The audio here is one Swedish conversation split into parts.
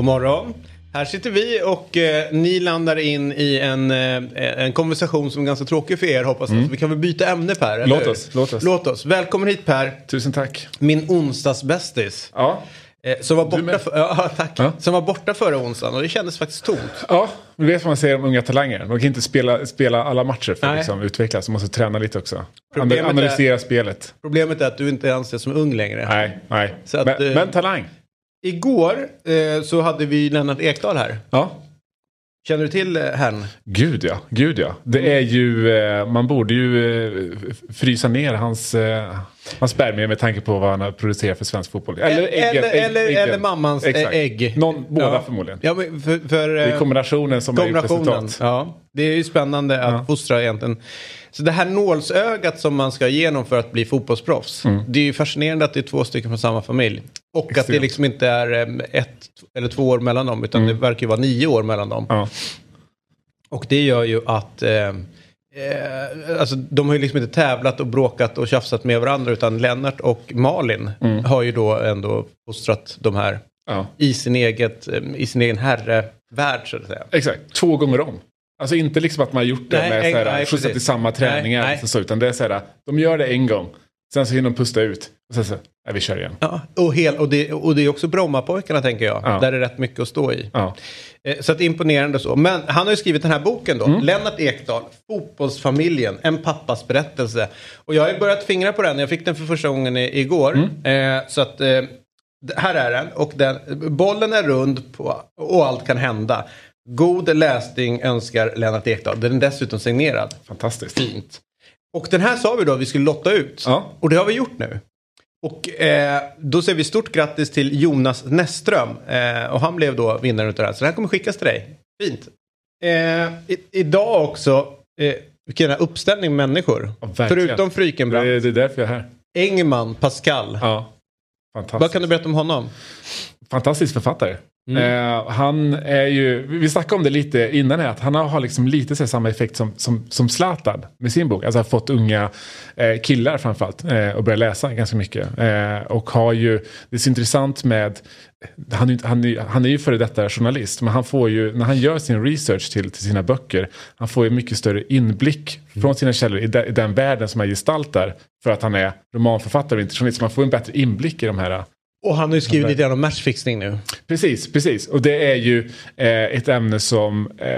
God morgon. Här sitter vi och eh, ni landar in i en, eh, en konversation som är ganska tråkig för er hoppas jag. Så vi kan väl byta ämne Per? eller Låt oss, låt oss. Låt oss. Välkommen hit Per. Tusen tack. Min onsdagsbästis. Ja, Eh, som, var borta för, ja, tack. Ja. som var borta förra onsdagen och det kändes faktiskt tomt. ja du vet vad man säger om unga talanger. De kan inte spela, spela alla matcher för att liksom utvecklas. De måste träna lite också. Problemet Ana- Analysera spelet. Problemet är att du inte anses som ung längre. Nej, nej. Att, men, eh, men talang. Igår eh, så hade vi Lennart Ekdal här. Ja. Känner du till eh, herrn? Gud ja, gud ja. Det är ju, eh, man borde ju eh, frysa ner hans, eh, hans spermier med tanke på vad han har producerat för svensk fotboll. Eller äggen. eller, ägg- eller, äggen. eller mammans Exakt. ägg. Någon, båda Ja. förmodligen. Ja, men för, för, Det är kombinationen som Kombinationen, resultat. ja. Det är ju spännande att Ja. fostra egentligen. Så det här nålsögat som man ska igenom för att bli fotbollsproffs. Mm. Det är ju fascinerande att det är två stycken från samma familj. Och att det Extremt. liksom inte är em, ett eller två år mellan dem. Utan det verkar ju vara nio år mellan dem. Mm. Ja. Och det gör ju att... Eh, eh, alltså, de har ju liksom inte tävlat och bråkat och tjafsat med varandra. Utan Lennart och Malin Mm. har ju då ändå fostrat de här Ja. i sin, eget, eh, i sin egen herrevärld så att säga. Exakt, två gånger om. Alltså inte liksom att man har gjort det Nej, med såhär, nej, skjutsat till samma träningar. Nej, nej. Så, utan det är såhär, de gör det en gång. Sen så hinner de pusta ut. Och sen så, nej, vi kör igen. Ja, och, hel, och, det, och det är också Brommapojkarna tänker jag. Ja. Där det är rätt mycket att stå i. Ja. Eh, Så att imponerande så. Men han har ju skrivit den här boken då. Mm. Lennart Ekdal, Fotbollsfamiljen, en pappas berättelse. Och jag har ju börjat fingra på den. Jag fick den för första gången i, igår. Mm. Eh, så att eh, här är den. Och den, bollen är rund på, och allt kan hända. God läsning önskar Lennart Ekdal. Den är dessutom signerad. Fantastiskt. Fint. Och den här sa vi då att vi skulle lotta ut. Ja. Och det har vi gjort nu. Och eh, då säger vi stort grattis till Jonas Näsström. Eh, och han blev då vinnare utav det här. Så det här kommer skickas till dig. Fint. Eh, i, idag också, eh, vilken uppställning människor. Ja. Förutom Frykenbrand. Det, är- det är därför jag är här. Engman Pascal. Ja. Fantastiskt. Vad kan du berätta om honom? Fantastisk författare. Mm. Eh, han är ju, vi snackade om det lite innan här, att han har, liksom lite så samma effekt som, som, som Zlatan med sin bok. Alltså har fått unga eh, killar framförallt eh, att börja läsa ganska mycket. Eh, och har ju, det är så intressant med, han, han, han är ju före detta journalist, men han får ju, när han gör sin research till, till sina böcker, han får ju mycket större inblick från sina källor i, de, i den världen som han gestaltar. För att han är romanförfattare och inte journalist. Så man får en bättre inblick i de här Och han har ju skrivit lite grann om matchfixning nu. Precis, precis. Och det är ju eh, ett ämne som eh,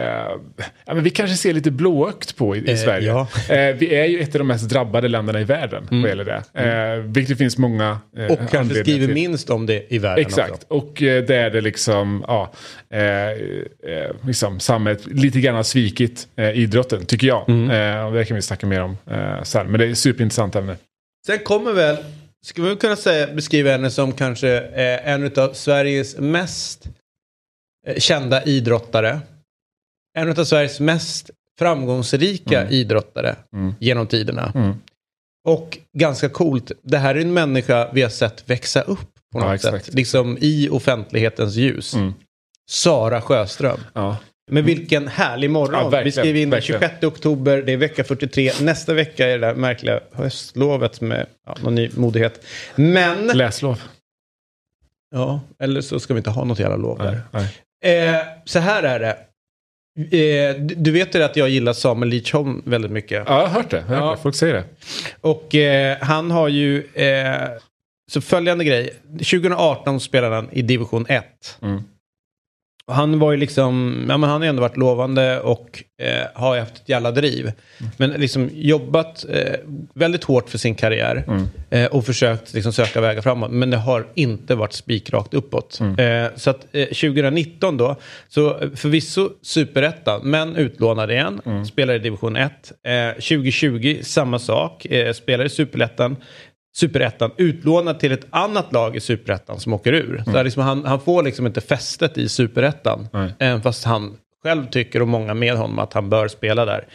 ja, men vi kanske ser lite blåögt på i, i Eh, Sverige. ja. Eh, vi är ju ett av de mest drabbade länderna i världen vad gäller det. Eh, vilket det finns många eh, Och kanske skriver till. minst om det i världen Exakt, också. och eh, där det liksom, ja, eh, eh, liksom samhället lite grann har svikit eh, idrotten, tycker jag. Mm. Eh, och det kan vi snacka mer om eh, sen. Men det är ett superintressant ämne. Sen kommer väl, skulle vi kunna säga, beskriva henne som kanske eh, en av Sveriges mest eh, kända idrottare. En av Sveriges mest framgångsrika Mm. idrottare Mm. genom tiderna. Mm. Och ganska coolt, det här är en människa vi har sett växa upp på Ja, något exakt. sätt. Liksom i offentlighetens ljus. Mm. Sara Sjöström. Ja. Men vilken härlig morgon. Ja, vi skriver in den verkligen. 26 oktober, det är vecka 43. Nästa vecka är det där märkliga höstlovet med ja, någon ny modighet. Men, Läslov. ja, eller så ska vi inte ha något jävla lov Nej, där. nej. Eh, så här är det. Eh, du- vet ju att jag gillar Samuel Lichholm väldigt mycket. Ja, jag har hört det. Hört Ja. det. Folk säger det. Och eh, han har ju, eh, så följande grej. 2018 spelade han i division 1. Mm. Han var ju liksom, ja men han har ändå varit lovande och eh, har ju haft ett jävla driv. Men liksom jobbat eh, väldigt hårt för sin karriär. Mm. Eh, och försökt liksom söka vägar framåt. Men det har inte varit spikrakt uppåt. Mm. Eh, så att eh, 2019 då, så eh, förvisso superettan, men utlånad igen. Mm. Spelar i division 1. Eh, 2020 samma sak, eh, spelar i superettan. Superettan utlånad till ett annat lag i superettan som åker ur. Så liksom han, han får liksom inte fästet i superettan. Även fast han själv tycker och många med honom att han bör spela där.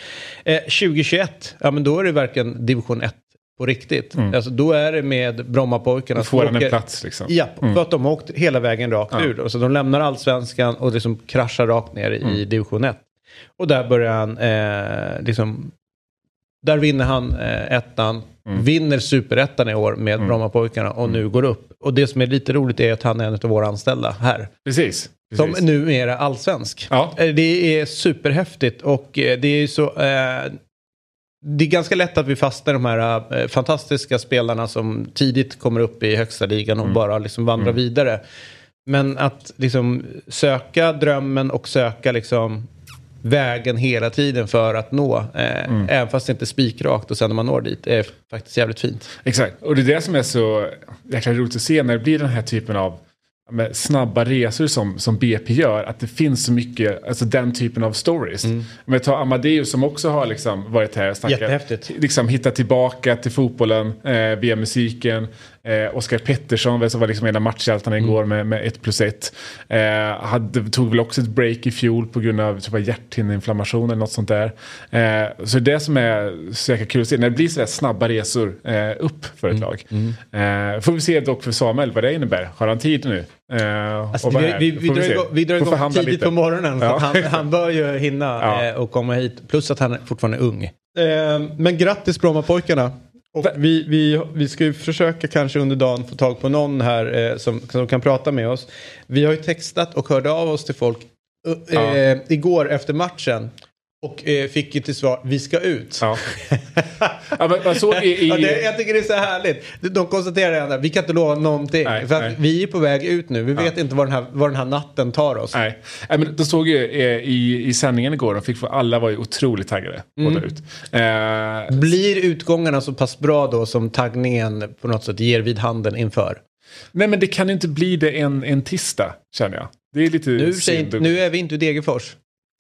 Eh, 2021, ja men då är det verkligen division 1 på riktigt. Alltså, då är det med Brommapojkarna. Då får han en åker- plats liksom. Ja, för att de har åkt hela vägen rakt ur. Och så de lämnar allsvenskan och liksom kraschar rakt ner i, i division 1. Och där börjar han eh, liksom... Där vinner han eh, ettan, vinner superettan i år med Brommapojkarna och nu går upp. Och det som är lite roligt är att han är en av våra anställda här. Precis. Som precis. numera är allsvensk. Ja. Eh, Det är superhäftigt och eh, det är så... Eh, det är ganska lätt att vi fastnar i de här eh, fantastiska spelarna som tidigt kommer upp i högsta ligan och Mm. bara liksom vandrar vidare. Men att liksom söka drömmen och söka liksom vägen hela tiden för att nå, eh, Mm. även fast det inte är spikrakt och sen när man når dit, är faktiskt jävligt fint. Exakt, och det är det som är så jäkla roligt att se när det blir den här typen av snabba resor som, som BP gör. Att det finns så mycket, alltså den typen av stories. Men ta Amadeus som också har liksom varit här och snackat. Liksom hittat tillbaka till fotbollen eh, via musiken. Eh, Oskar Pettersson som var liksom en av matchhjältarna igår med, med 1 plus 1. Eh, hade, tog väl också ett break i fjol på grund av typ, hjärthinneinflammation eller något sånt där. Eh, så det är det som är så jäkla kul att se. När det blir sådär snabba resor eh, upp för ett lag. Eh, får vi se dock för Samuel vad det innebär. Har han tid nu? Eh, Alltså, vi, vi, Får vi, drar igång, vi drar igång tidigt lite. på morgonen. Ja. han, han bör ju hinna Ja. eh, och komma hit. Plus att han är fortfarande är ung. Eh, men grattis Brommapojkarna. Och vi, vi, vi ska ju försöka kanske under dagen få tag på någon här eh, som, som kan prata med oss. Vi har ju textat och hörde av oss till folk eh, Ja. igår efter matchen. Och eh, fick ju till svar, vi ska ut. Ja. ja, men såg i, i, Ja, det, jag tycker det är så härligt. De konstaterar ändå, vi kan inte lova någonting. Nej, för att nej. vi är på väg ut nu. Vi vet inte var den, här, var den här natten tar oss. Nej. Nej, men då såg ju eh, i, i sändningen igår, de fick, alla var ju otroligt taggade Mm. ut. Eh, Blir utgångarna så pass bra då som taggningen på något sätt ger vid handen inför? nej men det kan ju inte bli det en, en tisdag, känner jag. Det är lite Nu, synd. säger, nu är vi inte i Degerfors.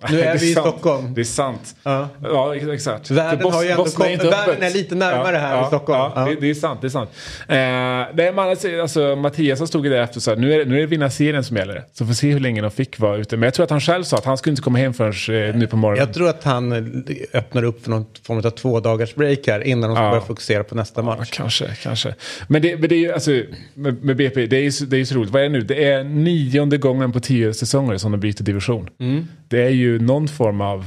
Nu Det är vi i sant. Stockholm. Det är sant. Ja. Ja, ex- exakt. Världen Bos- har ju ändå Bosnien kom- världen är lite närmare här i Stockholm. Ja, Ja. Det, det är sant. Det är sant. Eh, nej, men alltså, alltså, Mattias han stod ju där efter och sa nu är, det- nu är det vinna serien som gäller. Så får se hur länge de fick vara ute. Men jag tror att han själv sa att han skulle inte komma hem förrän eh, nu på morgonen. Jag tror att han eh, öppnar upp för någon form av två dagars break här innan de ska Ja. börja fokusera på nästa Ja, match. kanske, kanske. Men det, men det är ju, alltså, med, med BP, det är, ju, det är så roligt. Vad är det nu? Det är nionde gången på tio säsonger som de byter division. Mm. Det är ju någon form av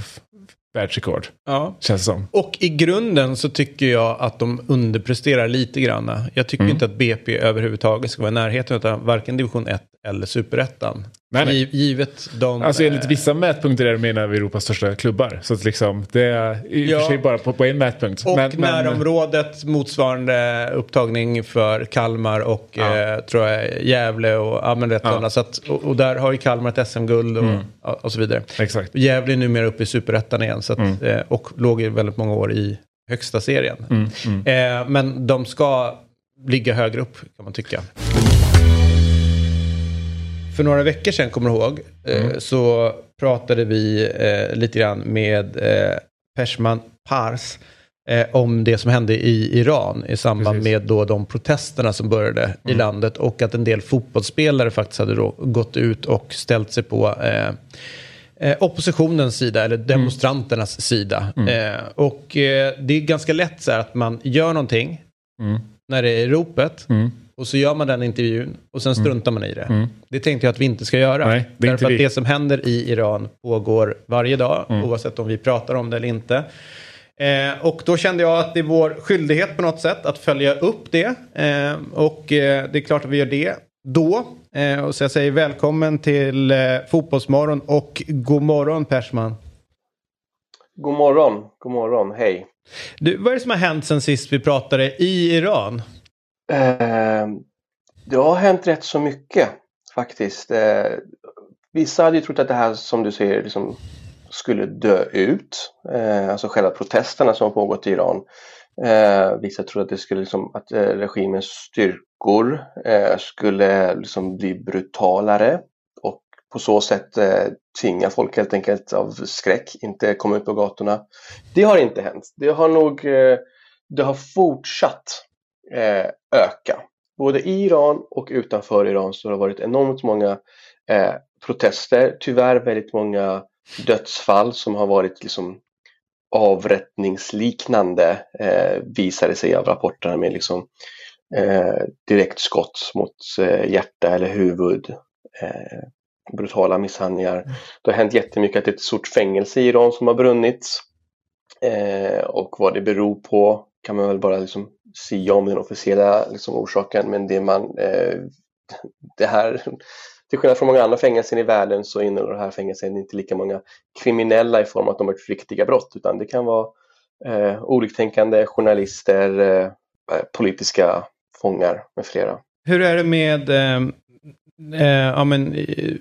världsrekord, Ja. känns det som. Och i grunden så tycker jag att de underpresterar lite grann. Jag tycker Mm. inte att BP överhuvudtaget ska vara i närheten av varken division 1 eller superettan. Nej, nej. Giv- Givet de... Alltså enligt eh, vissa mätpunkter är de en av Europas största klubbar. Så att liksom, det är i och Ja. för sig bara på, på en mätpunkt. Och Men- men- närområdet motsvarande upptagning för Kalmar och Ja. eh, tror jag Gävle och, ja, men Ja. sådana. så att, och, och där har ju Kalmar ett SM-guld och, Mm. och så vidare. Exakt. Gävle är numera uppe i superettan igen så att, Mm. eh, och låg i väldigt många år i högsta serien. Mm, mm. Eh, men de ska ligga högre upp kan man tycka. För några veckor sedan, kommer du ihåg, eh, Mm. så pratade vi eh, lite grann med eh, Peshman Pars om det som hände i Iran i samband Precis. med då de protesterna som började i landet och att en del fotbollsspelare faktiskt hade gått ut och ställt sig på eh, oppositionens sida eller demonstranternas sida. Eh, och eh, det är ganska lätt så här att man gör någonting Mm. när det är ropet Mm. Och så gör man den intervjun och sen struntar man i det. Mm. Det tänkte jag att vi inte ska göra. Nej, det är Därför att vi. det som händer i Iran pågår varje dag, Mm. oavsett om vi pratar om det eller inte. Eh, och då kände jag att det är vår skyldighet på något sätt att följa upp det. Eh, och eh, det är klart att vi gör det då. Eh, och så jag säger välkommen till eh, Fotbollsmorgon och god morgon Persman. God morgon, god morgon, hej. Du, vad är det som har hänt sen sist vi pratade i Iran? Eh, det har hänt rätt så mycket faktiskt. Eh, vissa hade ju trott att det här som du säger liksom, skulle dö ut. Eh, alltså själva protesterna som har pågått i Iran. Eh, vissa trodde att det skulle liksom, att eh, regimens styrkor eh, skulle liksom bli brutalare och på så sätt eh, tvinga folk helt enkelt av skräck inte komma ut på gatorna. Det har inte hänt. Det har nog eh, det har fortsatt eh, öka. Både i Iran och utanför Iran så har det varit enormt många eh, protester, tyvärr väldigt många dödsfall som har varit liksom avrättningsliknande eh, visade sig av rapporterna med liksom eh, direktskott mot eh, hjärta eller huvud. Eh, brutala misshandlingar. Mm. Det har hänt jättemycket att det är ett stort fängelse i Iran som har brunnit. Eh, och vad det beror på kan man väl bara liksom sia om den officiella liksom, orsaken men det man eh, det här till skillnad från många andra fängelser i världen så innehåller det här fängelset inte lika många kriminella i form av att de har gjort riktiga brott utan det kan vara eh, oliktänkande journalister, eh, eh, politiska fångar med flera. Hur är det med, eh, eh, ja men eh,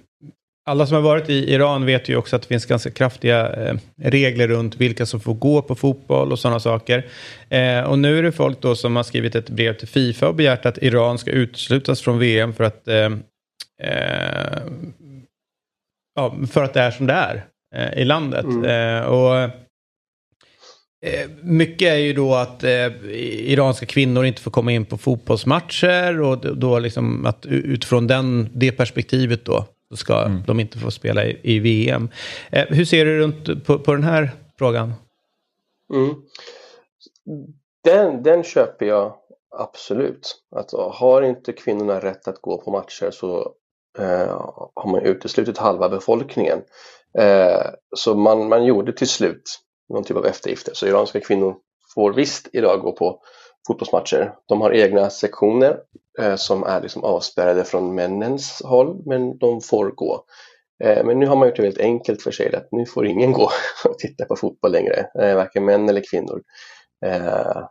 alla som har varit i Iran vet ju också att det finns ganska kraftiga eh, regler runt vilka som får gå på fotboll och sådana saker. Eh, och nu är det folk då som har skrivit ett brev till Fifa och begärt att Iran ska uteslutas från VM för att, eh, eh ja, för att det är som det är eh, i landet. Mm. Eh, och mycket är ju då att iranska kvinnor inte får komma in på fotbollsmatcher och då liksom att utifrån den, det perspektivet då ska mm. de inte få spela i, i VM. Eh, hur ser du runt på, på den här frågan? Mm. Den, den köper jag absolut. Att har inte kvinnorna rätt att gå på matcher så eh, har man uteslutit halva befolkningen. Eh, så man, man gjorde till slut någon typ av eftergifter. Så iranska kvinnor får visst idag gå på fotbollsmatcher. De har egna sektioner som är liksom avspärrade från männens håll, men de får gå. Eh, men nu har man gjort det väldigt enkelt för sig, att nu får ingen gå och titta på fotboll längre, eh, varken män eller kvinnor. Eh,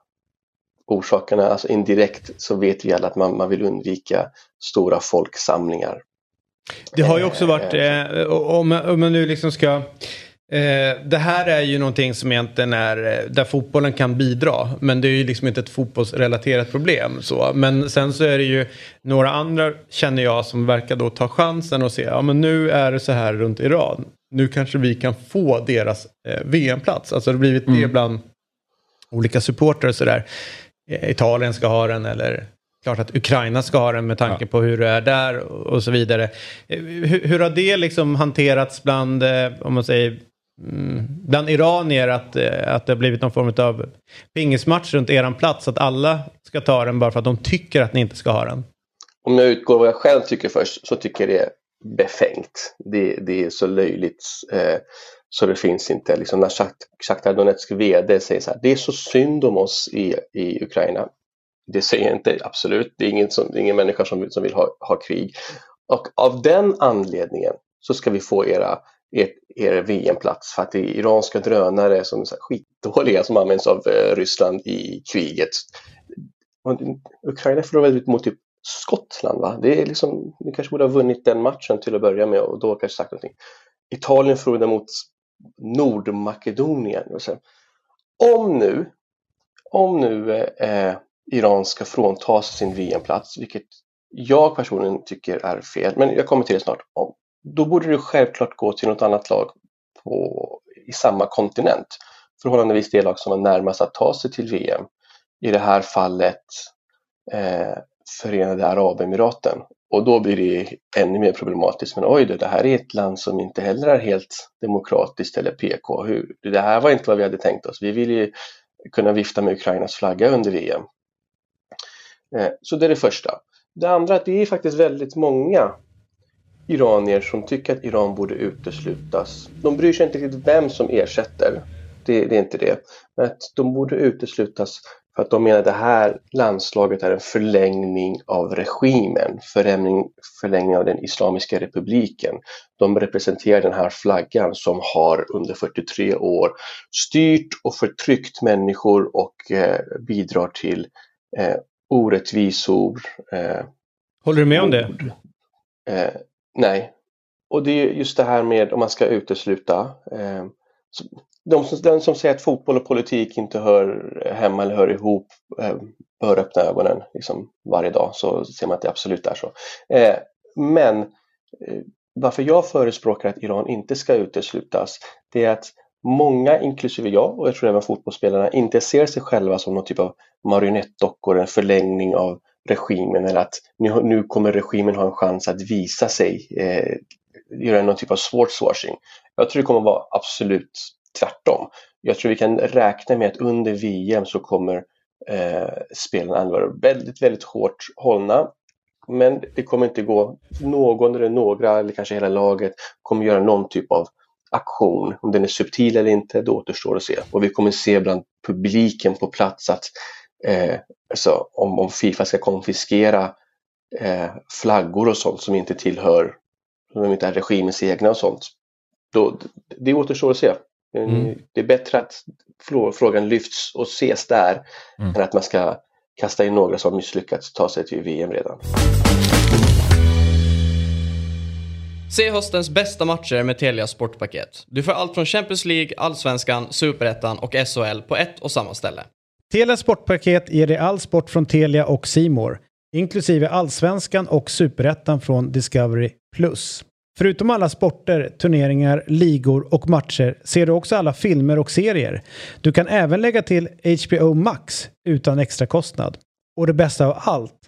orsakerna, alltså indirekt så vet vi alla att man, man vill undvika stora folksamlingar. Det har ju också varit, eh, eh om, man nu liksom ska Eh, det här är ju någonting som egentligen är eh, där fotbollen kan bidra. Men det är ju liksom inte ett fotbollsrelaterat problem. Så. Men sen så är det ju några andra känner jag som verkar då ta chansen och se ja men nu är det så här runt Iran. Nu kanske vi kan få deras eh, VM-plats. Alltså det har blivit mm. det bland olika supportrar och sådär. Eh, Italien ska ha den eller klart att Ukraina ska ha den med tanke på hur det är där och så vidare. Hur, hur har det liksom hanterats bland, om man säger Mm. bland iranier att, eh, att det har blivit någon form av pingismatch runt eran plats. Att alla ska ta den bara för att de tycker att ni inte ska ha den. Om jag utgår vad jag själv tycker först så tycker jag det är befängt. Det, det är så löjligt eh, så det finns inte. Liksom när Shakhtar Donetsk VD säger så här, det är så synd om oss i, i Ukraina. Det säger jag inte, absolut. Det är ingen, som, det är ingen människa som, som vill ha, ha krig. Och av den anledningen så ska vi få era er, er VM-plats för att det är iranska drönare som är skitdåliga som används av eh, Ryssland i kriget. Eh, Ukraina förlorade ut mot typ Skottland va? Det är liksom, ni kanske borde ha vunnit den matchen till att börja med och då kanske sagt någonting. Italien förlorade mot Nordmakedonien. Om nu, om nu eh, eh Iran ska fråntas sin VM-plats, vilket jag personligen tycker är fel, men jag kommer till det snart. Om, då borde du självklart gå till något annat lag på, i samma kontinent. Förhållandevis det lag som var närmast att ta sig till VM. I det här fallet eh, Förenade Arabemiraten. Och då blir det ännu mer problematiskt. Men oj då, det här är ett land som inte heller är helt demokratiskt eller PK. Hur, det här var inte vad vi hade tänkt oss. Vi vill ju kunna vifta med Ukrainas flagga under VM. Eh, så det är det första. Det andra är att det är faktiskt väldigt många iranier som tycker att Iran borde uteslutas. De bryr sig inte riktigt vem som ersätter. Det, det, är inte det. Men att de borde uteslutas för att de menar att det här landslaget är en förlängning av regimen, förlängning, förlängning av den Islamiska republiken. De representerar den här flaggan som har under 43 år styrt och förtryckt människor och eh, bidrar till eh, orättvisor. Eh, Håller du med om det? Nej. Och det är just det här med om man ska utesluta. Eh, de, som, den som säger att fotboll och politik inte hör hemma eller hör ihop eh, bör öppna ögonen liksom, varje dag så ser man att det absolut är så. Eh, men eh, varför jag förespråkar att Iran inte ska uteslutas det är att många, inklusive jag och jag tror även fotbollsspelarna, inte ser sig själva som någon typ av marionettdockor, en förlängning av regimen eller att nu, nu kommer regimen ha en chans att visa sig, eh, göra någon typ av sportswashing. Jag tror det kommer vara absolut tvärtom. Jag tror vi kan räkna med att under VM så kommer eh, spelarna vara väldigt, väldigt hårt hållna. Men det kommer inte gå, någon eller några eller kanske hela laget kommer göra någon typ av aktion. Om den är subtil eller inte, det återstår att se. Och vi kommer se bland publiken på plats att eh, alltså, om, om Fifa ska konfiskera eh, flaggor och sånt som inte tillhör, som inte är regimens egna och sånt. Då, det återstår att se. Mm. Det är bättre att frågan lyfts och ses där mm. än att man ska kasta in några som misslyckats ta sig till VM redan. Se höstens bästa matcher med Telia Sportpaket. Du får allt från Champions League, Allsvenskan, Superettan och SHL på ett och samma ställe. Telia Sportpaket ger dig all sport från Telia och Simor, inklusive Allsvenskan och Superettan från Discovery+. Förutom alla sporter, turneringar, ligor och matcher ser du också alla filmer och serier. Du kan även lägga till HBO Max utan extra kostnad. Och det bästa av allt,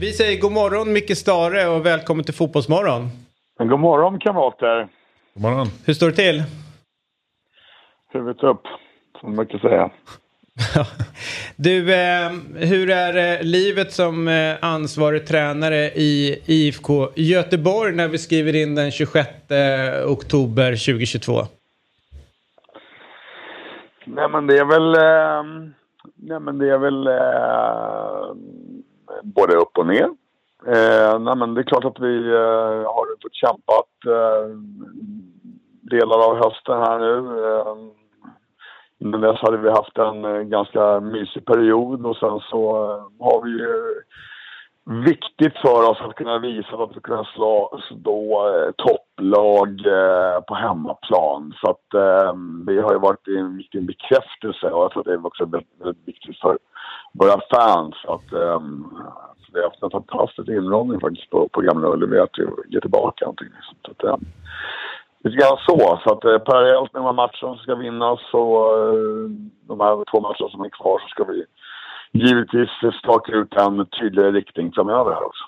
Vi säger god morgon Micke Stare och välkommen till Fotbollsmorgon. God morgon kamrater. God morgon. Hur står det till? Huvudet upp, som man kan säga. du, eh, hur är eh, livet som eh, ansvarig tränare i IFK Göteborg när vi skriver in den 26 oktober 2022? Nej men det är väl, eh, nej men det är väl eh, både upp och ner. Eh, nej men det är klart att vi eh, har fått kämpat eh, delar av hösten här nu. Eh, innan dess hade vi haft en eh, ganska mysig period och sen så eh, har vi ju viktigt för oss att kunna visa att vi kan slå, slå eh, topplag eh, på hemmaplan. Så att eh, det har ju varit en viktig bekräftelse och jag tror att det är också väldigt, väldigt viktigt för våra fans att eh, vi har haft en fantastisk inramning faktiskt på, på Gamla Ullevi att ge tillbaka någonting. Så att, eh, lite grann så. Så att eh, parallellt med de här matcherna som ska vinnas och eh, de här två matcherna som är kvar så ska vi givetvis staka ut en tydligare riktning framöver här också.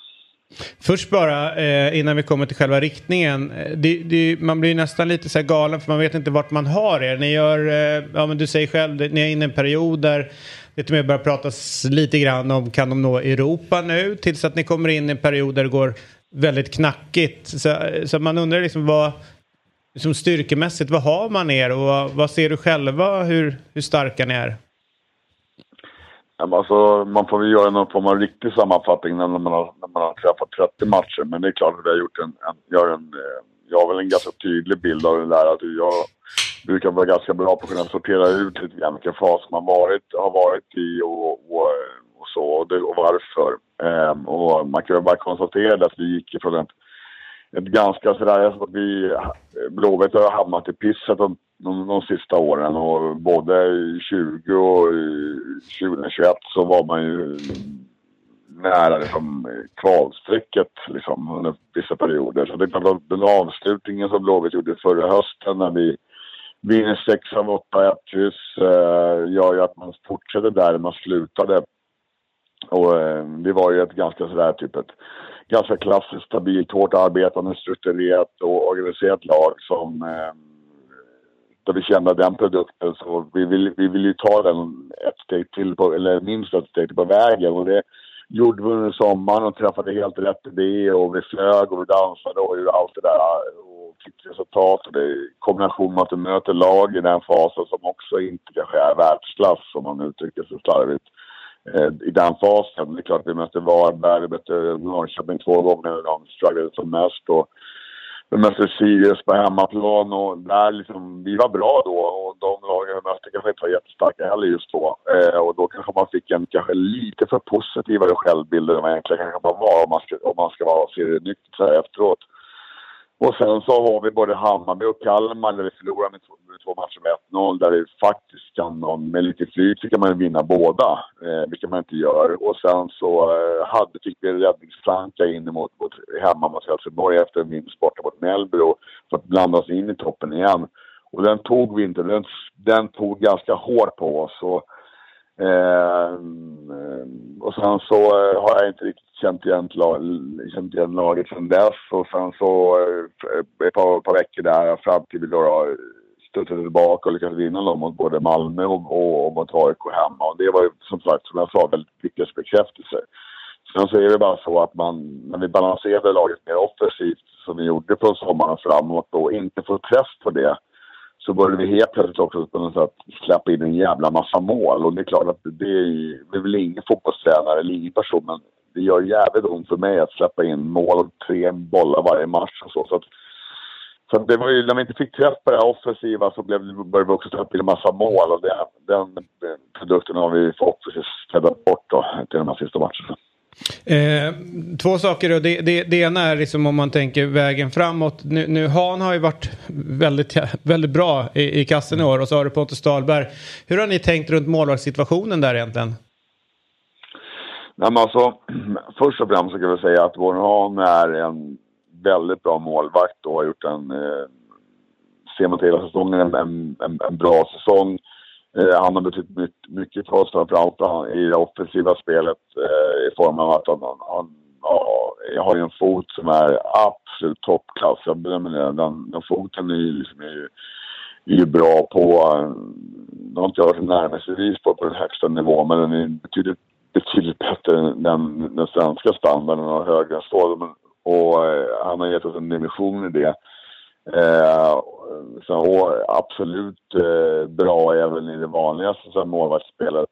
Först bara, eh, innan vi kommer till själva riktningen. Eh, det, det, man blir nästan lite så galen för man vet inte vart man har er. Ni gör, eh, ja men du säger själv, ni är inne i en period där det till och med börjar pratas lite grann om kan de nå Europa nu tills att ni kommer in i en period där det går väldigt knackigt. Så, så man undrar liksom vad, liksom styrkemässigt, vad har man er och vad, vad ser du själva hur, hur starka ni är? Alltså, man får väl göra någon form av riktig sammanfattning när man har, när man har träffat 30 matcher. Men det är klart att vi har gjort en, en, gör en, eh, jag har väl en ganska tydlig bild av det där. Att jag brukar vara ganska bra på att kunna sortera ut lite grann vilken fas man varit, har varit i och, och, och så och, det, och varför. Ehm, och man kan väl bara konstatera att vi gick ifrån ett ett ganska sådär, att vi, Blåvitt har hamnat i pisset Och, de, de sista åren och både 20 och 2021 så var man ju nära liksom, kvalstrecket liksom, under vissa perioder. Så det är klart den avslutningen som Blåvitt gjorde förra hösten när vi vinner 6 av 8 kryss eh, gör ju att man fortsätter där man slutade. Och eh, det var ju ett ganska sådär typ ett ganska klassiskt, stabilt, hårt arbetande, strukturerat och organiserat lag som eh, där vi kände den produkten så vi vill, vi vill ju ta den ett steg till på, eller minst ett steg till på vägen och det gjorde vi under sommaren och träffade helt rätt idé och vi flög och vi dansade och gjorde allt det där och fick resultat och det i kombination med att du möter lag i den fasen som också inte kanske är världsklass om man uttrycker sig slarvigt eh, i den fasen. Det är klart vi mötte Varberg, vi mötte Norrköping två gånger när de strugglade som mest. Och mötte Sirius på hemmaplan och där liksom, vi var bra då och de lagen vi mötte kanske inte var jättestarka heller just då. Eh, och då kanske man fick en kanske lite för positivare självbild än vad egentligen kanske man var om man ska, om man ska vara serienykter så här efteråt. Och sen så har vi både Hammarby och Kalmar där vi förlorar med två, med två matcher med 1-0 där det faktiskt kan med lite flyt så kan man vinna båda, eh, vilket man inte gör. Och sen så eh, hade, fick vi en räddningsplanka in mot, mot, hemma mot Helsingborg efter en vinst borta mot Mellbro för att blanda oss in i toppen igen. Och den tog vi inte, den, den tog ganska hårt på oss. Och, Ehm, och sen så eh, har jag inte riktigt känt igen, känt igen laget sen dess. Och sen så eh, ett par, par veckor där fram till vi då studsade tillbaka och lyckades vinna dem mot både Malmö och, och, och mot AIK hemma. Och det var ju som sagt, som jag sa, väldigt viktiga bekräftelser. Sen så är det bara så att man, när vi balanserade laget mer offensivt som vi gjorde från sommaren framåt och inte får press på det så började vi helt plötsligt också på något sätt släppa in en jävla massa mål. Och det är klart att det är, det är väl ingen fotbollstränare eller ingen person, men det gör jävligt ont för mig att släppa in mål och tre bollar varje match och så. så, att, så det var ju, när vi inte fick träff på det här offensiva så blev, började vi också släppa in en massa mål och det, den produkten har vi förhoppningsvis städat bort då till de här sista matcherna. Eh, två saker då. Det, det, det, ena är liksom om man tänker vägen framåt. Nu, nu Han har ju varit väldigt, väldigt bra i, i kassen i år och så har du Pontus Dahlberg. Hur har ni tänkt runt målvaktssituationen där egentligen? Nej, men alltså, först och främst så kan vi säga att vår Han är en väldigt bra målvakt och har gjort en, eh, ser man till hela säsongen, en, en, en, bra säsong. Eh, han har betytt mycket för oss, framförallt i det offensiva spelet eh, i form av att han, han ja, har en fot som är absolut toppklass. Jag bedömer det. Den, den foten är ju, liksom, är ju, är ju bra på... Eh, den har inte varit närmelsevis på, på den högsta nivån men den är betydligt, betydligt bättre än den, den svenska standarden och högre än så. Och han har gett oss en dimension i det. Eh, så, absolut eh, bra även i det vanligaste, så, målvaktsspelet.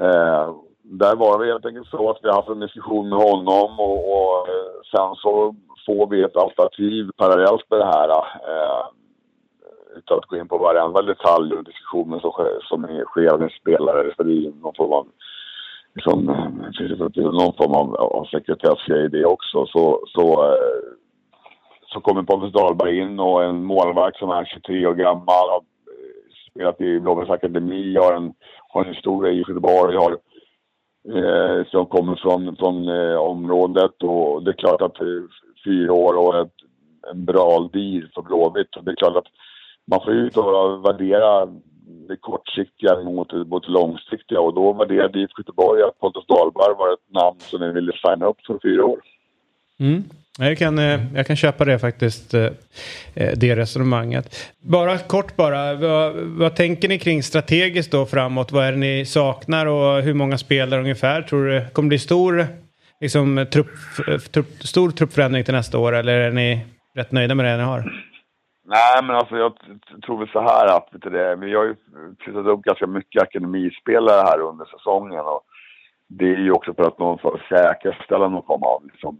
Eh, där var det helt enkelt så att vi har haft en diskussion med honom och, och eh, sen så får vi ett alternativ parallellt med det här. Eh, utan att gå in på varenda detalj och diskussionen som, som sker med spelare. För det är någon form av, liksom, eh, någon form av, av sekretessgrej i det också. Så, så eh, så kommer Pontus Dahlberg in och en målvakt som är 23 år gammal. Har eh, spelat i Blåbärs akademi, har en, har en historia i Göteborg. Har, eh, som kommer från, från eh, området och det är klart att eh, fyra år och ett, en bra deal för Blåvitt. Det är klart att man får ju värdera det kortsiktiga mot, mot det långsiktiga och då värderade IFK Göteborg att Pontus Dahlberg var ett namn som de ville signa upp för fyra år. Mm. Jag kan, eh, jag kan köpa det faktiskt, eh, eh, det resonemanget. Bara kort bara, vad, vad, tänker ni kring strategiskt då framåt? Vad är det ni saknar och hur många spelare ungefär? Tror du Kommer det bli stor, liksom, trupp, trupp, stor truppförändring till nästa år eller är ni rätt nöjda med det ni har? Nej, men alltså jag tror väl så här att vet du, vi har ju flyttat upp ganska mycket akademispelare här under säsongen och det är ju också för att någon får säkerställa någon form av liksom,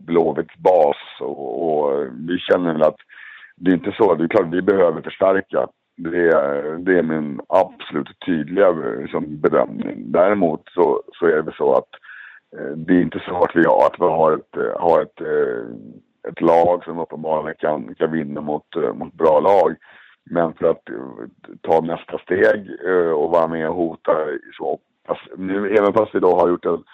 Blåvitts bas och, och, vi känner väl att det är inte så. Det är klart vi behöver förstärka. Det är, det är min absolut tydliga liksom, bedömning. Däremot så, så är det så att eh, det är inte så att vi har, att vi har ett, eh, har ett, eh, ett lag som uppenbarligen kan, kan vinna mot, eh, mot bra lag. Men för att eh, ta nästa steg och vara med och hota så, nu, även fast vi då har gjort en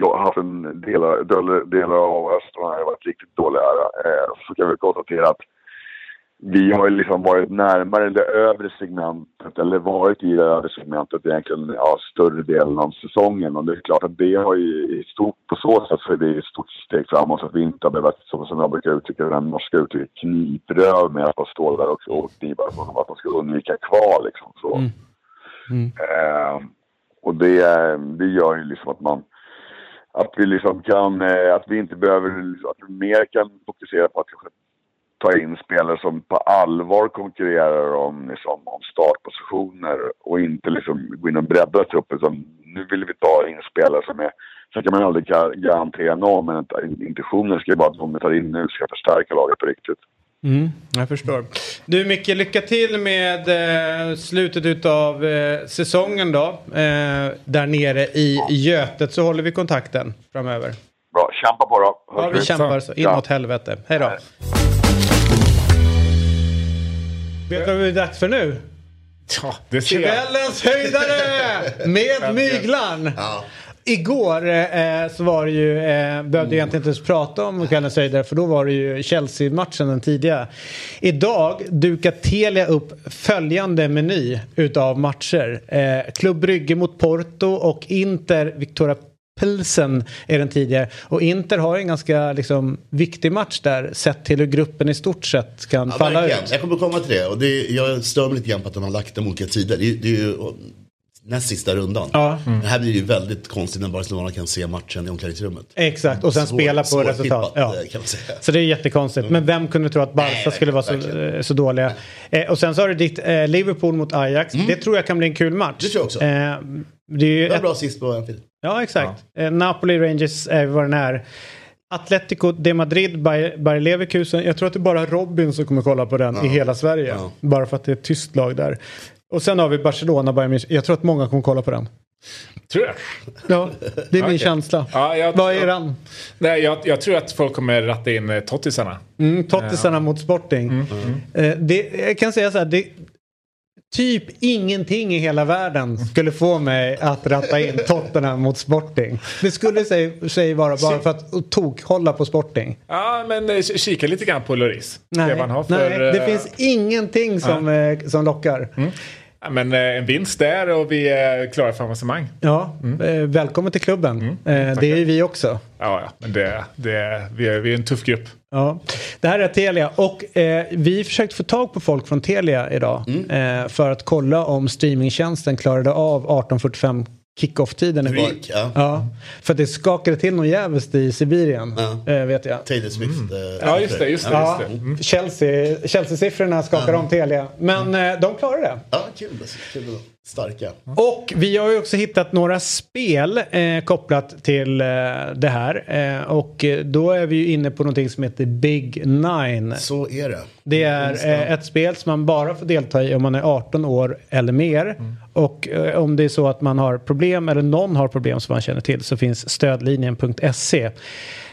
jag har haft en delar, delar av hösten har varit riktigt dåliga. Eh, så kan vi konstatera att vi har liksom varit närmare det övre segmentet, eller varit i det övre segmentet egentligen ja, större delen av säsongen. Och det är klart att det har ju i stort, på så sätt så är det ett stort steg framåt så att vi inte har behövt, som, som jag brukar uttrycka det, norska uttrycket, knipröv med att stå där och, och kniva som att man ska undvika kval liksom. Så. Mm. Mm. Eh, och det, det gör ju liksom att man att vi liksom kan, eh, att vi inte behöver, att vi mer kan fokusera på att ta in spelare som på allvar konkurrerar om, liksom, om startpositioner och inte liksom gå in och bredda truppen. Utan nu vill vi ta in spelare som är... Sen kan man aldrig garantera någon, men intentionen ska ju vara att de vi tar in nu ska förstärka laget på riktigt. Mm, jag förstår. Du Micke, lycka till med eh, slutet utav eh, säsongen då. Eh, där nere i Götet så håller vi kontakten framöver. Bra, kämpa på då. Ja, vi kämpar så inåt helvete. Hej då. Vet du vad det är dags för nu? Ja, det ser jag. Kvällens höjdare med Myglan. Igår eh, så var det ju, eh, behövde jag egentligen inte ens prata om kvällens höjdare för då var det ju Chelsea-matchen den tidiga. Idag dukar Telia upp följande meny utav matcher. Eh, Klubb Brygge mot Porto och Inter Victoria Pilsen är den tidigare. Och Inter har en ganska liksom, viktig match där sett till hur gruppen i stort sett kan Ja, falla verkligen. ut. Jag kommer komma till det. Och det jag stör mig lite grann på att de har lagt dem olika tider. Det det är ju näst sista rundan. Ja. Men här blir det ju väldigt konstigt när Barcelona kan se matchen i omklädningsrummet. Exakt, och sen Svår- spela på resultat. Ja. eh, kan man säga. Så det är jättekonstigt. Men vem kunde tro att Barca Nej, nej, skulle vara så, eh, så dåliga? Eh, och sen så har du ditt eh, Liverpool mot Ajax. Det tror jag kan bli en kul match. Mm. Det tror jag också. Eh, det är ju Det var ett, bra sist på Anfield. ja, exakt. Eh, Napoli, Rangers är vad den är. Atletico de Madrid, Bayer Bayer Leverkusen. Jag tror att det är bara Robin som kommer kolla på den i hela Sverige. Ja. Bara för att det är ett tyst lag där. Och sen har vi Barcelona, Bayern München. Jag tror att många kommer kolla på den. Tror jag. Ja, det är min Okej. känsla. Ja, jag, Vad är den? Nej, jag, jag tror att folk kommer ratta in eh, tottisarna. Mm, Tottisarna mot Sporting. Eh, det, jag kan säga så här. Det, typ ingenting i hela världen skulle få mig att ratta in Tottenham mot Sporting. Det skulle säg, säg vara bara för att tokhålla på Sporting. Ja, men eh, kika lite grann på Lloris. Nej, Det nej det eh, finns ingenting som, eh, som lockar. ja, men eh, en vinst där och vi är klara för avancemang. Ja, eh, välkommen till klubben. eh, det är ju vi också. Ja, ja, men det, det, vi, är, vi är en tuff grupp. Ja. Det här är Telia och eh, vi försökte få tag på folk från Telia idag eh, för att kolla om streamingtjänsten klarade av 18.45 kick-off-tiden igår. Freak, ja. Ja, för det skakade till någon jävligt i Sibirien, Ja. eh, vet jag. Taylor Swift. eh, Ja, just det. Just det, Ja, just det. Mm. Chelsea, Chelsea-siffrorna skakar om Telia, men eh, de klarade det. Ja, kul. kul. Starka. Och vi har ju också hittat några spel eh, kopplat till eh, det här. Eh, och då är vi ju inne på någonting som heter Big Nine. Så är det. Det är eh, ett spel som man bara får delta i om man är 18 år eller mer. Och eh, om det är så att man har problem eller någon har problem som man känner till så finns stödlinjen.se.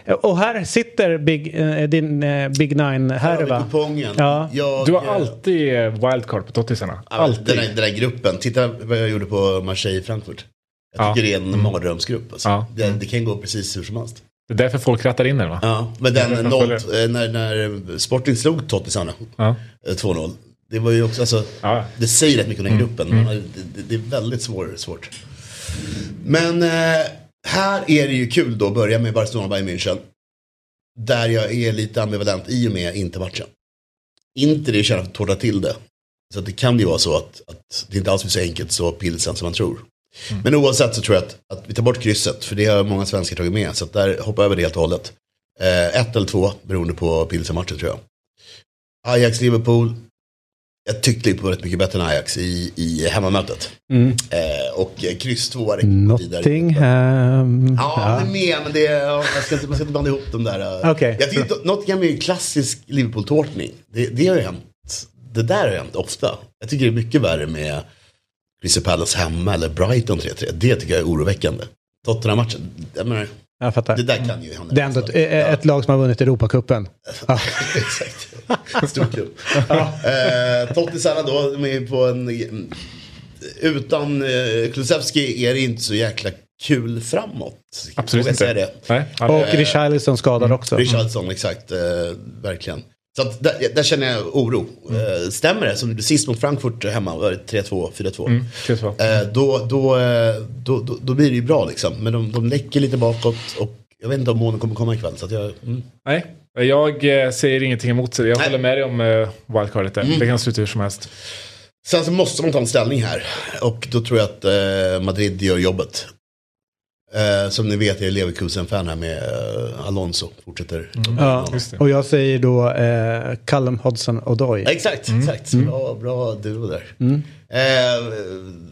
Eh, Och här sitter Big, eh, din eh, Big Nine här Har vi va? kupongen? Ja. Jag, Du har eh, alltid wildcard på tottisarna. ja, Alltid. Den, här, den här gruppen. Titta vad jag gjorde på Marseille-Frankfurt. Jag Ja. tycker det är en mardrömsgrupp. Alltså. Ja. Det, det kan gå precis hur som helst. Det är därför folk rattar in den va? Ja, men den Jag noll, när, när Sporting slog Tottisarna Ja. eh, 2-0. Det var ju också, alltså, Ja. det säger rätt mycket om den gruppen. Man har- Det, det, det är väldigt svår, svårt. Men eh, här är det ju kul då att börja med Barcelona Bayern München. Där jag är lite ambivalent i och med Inter-matchen. Inter är kända för att tårta till det. Så det kan ju vara så att, att det inte alls blir så enkelt så pilsen som man tror. Men oavsett så tror jag att, att vi tar bort krysset, för det har många svenskar tagit med. Så att där hoppar jag över det helt och hållet. Eh, ett eller två, beroende på pilsen-matchen tror jag. Ajax-Liverpool. Jag tyckte Liverpool var rätt mycket bättre än Ajax i, i hemmamötet. Mm. Eh, och kryss två räcker vidare. Nottingham. Ja, det är med, men det är, ja, jag ska inte, man ska inte blanda ihop de där. Okej. Jag tycker att Nottingham är ju klassisk Liverpool-tårtning. Det, det har ju hänt. Det där har hänt ofta. Jag tycker det är mycket värre med Crystal Palace hemma eller Brighton 3-3. Det tycker jag är oroväckande. Tottenham-matchen, jag menar, Jag fattar. det där kan ju hända. Det är ändå ett, ett lag som har vunnit Europacupen. Ja. Exakt. Stor klubb. eh, Tottisarna då, de är på en... Utan eh, Kulusevski är det inte så jäkla kul framåt. Absolut inte. Säga det. Nej, Och aldrig. Richarlison skadad också. Richardson, exakt. Eh, verkligen. Så att där, där känner jag oro. Eh, stämmer det, som sist mot Frankfurt hemma, var det 3-2, 4-2. Mm. Eh, då, då, eh, då, då, då blir det ju bra liksom. Men de, de läcker lite bakåt och jag vet inte om månen kommer komma ikväll. Så att jag, mm. Nej, jag eh, säger ingenting emot sig. Jag Nej. håller med dig om eh, wildcardet där. Det kan sluta hur som helst. Sen så måste man ta en ställning här. Och då tror jag att eh, Madrid gör jobbet. Eh, som ni vet, jag är Leverkusen-fan här med eh, Alonso. Fortsätter. Ja. Just det. Och jag säger då eh, Callum Hodgson-Odoi. Exakt, exakt. Bra, bra duo där. Eh,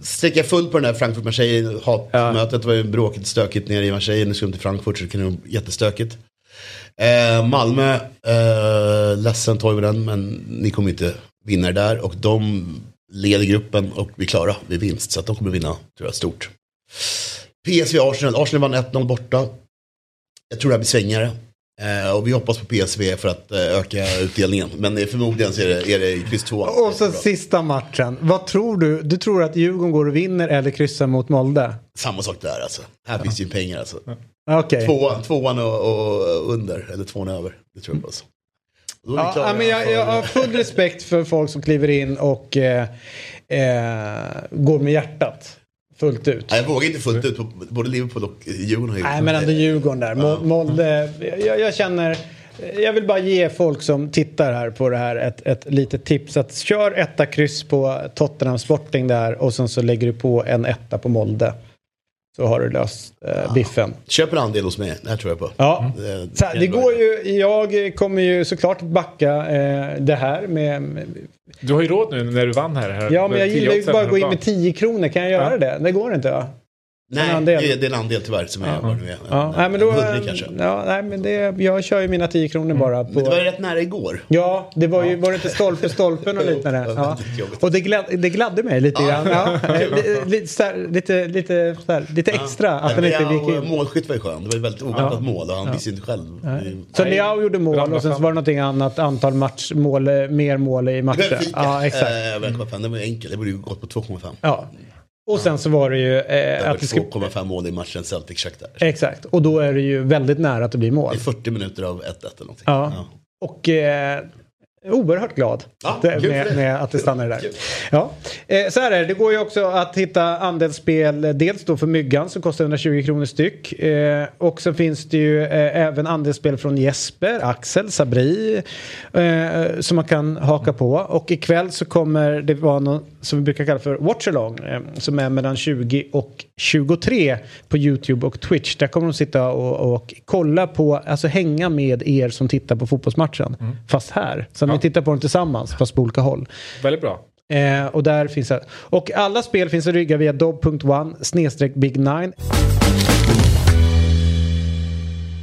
Sträcka full på den här Frankfurt-Marseille hatmötet. Det var ju bråkigt stökigt nere i Marseille. Nu ska de till Frankfurt så det kan bli jättestökigt. Eh, Malmö, eh, ledsen Toivonen men ni kommer inte vinna där. Och de leder gruppen och blir klara vid vinst. Så att de kommer vinna, tror jag, stort. PSV Arsenal, Arsenal vann 1-0 borta. Jag tror det här blir svängare. Eh, och vi hoppas på PSV för att eh, öka utdelningen. Men eh, förmodligen så är det, är det kryss 2. Och så sista matchen. Vad tror du? Du tror att Djurgården går och vinner eller kryssar mot Molde? Samma sak där alltså. Här finns ju pengar alltså. Okej. Tvåan, tvåan och, och under, eller tvåan över. Det tror jag på. Alltså. Ja, klara men jag, jag har full respekt för folk som kliver in och eh, eh, går med hjärtat fullt ut. Nej, jag vågar inte fullt ut. Både Liverpool och Djurgården har gjort Nej men ändå Djurgården där. Mo- Molde, jag, jag känner, jag vill bara ge folk som tittar här på det här ett, ett litet tips. Att kör etta kryss på Tottenham Sporting där och sen så lägger du på en etta på Molde. Så har du löst eh, biffen. Köp en andel hos mig, det här tror jag på. Ja. Det, Så här, det går ju, jag kommer ju såklart backa eh, det här med... med Du har ju råd nu när du vann här. här ja men jag gillar ju bara att gå in med 10 kronor. Kan jag göra Ja. det? Det går inte va? Nej, andel. det är, en andel tyvärr som är vad det nu är. Ja, nej, men då, ja, nej, men det, jag kör ju mina 10 kronor bara. På, Men det var ju rätt nära igår. Ja, det var ju var det inte stolpe stolpen och liknande. Ja. Och det, glad, det gladde mig lite grann. Ja. Lite, så här, lite, lite, här, lite extra att den inte ja, gick in. målskytt var ju skön. Det var ett väldigt oväntat mål och han visste inte själv. Så Leao gjorde mål och sen var det någonting annat antal match, mål, eh, mer mål i matchen. Ja, exakt. eh, 1,5, det var ju enkelt. Det borde ju gått på 2,5. Ja. Och sen så var det ju Det eh, att det skulle... 2,5 mål i matchen Celtic Shakhtar. Exakt. Och då är det ju väldigt nära att det blir mål. Det är 40 minuter av 1-1 eller någonting. Ja. Och eh, oerhört glad Ja, att, det- med, dig. med att det stannar där. Ja. Eh, så här är det, det går ju också att hitta andelsspel dels då för Myggan som kostar 120 kronor styck. Eh, och så finns det ju eh, även andelsspel från Jesper, Axel, Sabri eh, som man kan haka på. Och ikväll så kommer det vara något som vi brukar kalla för watchalong eh, som är mellan 20 och 23 på YouTube och Twitch. Där kommer de sitta och, och kolla på, alltså hänga med er som tittar på fotbollsmatchen. Fast här. Så ni tittar på den tillsammans fast på olika håll. Väldigt bra. Eh, och där finns det. Och alla spel finns att rygga via dob.one snedstreck big nine.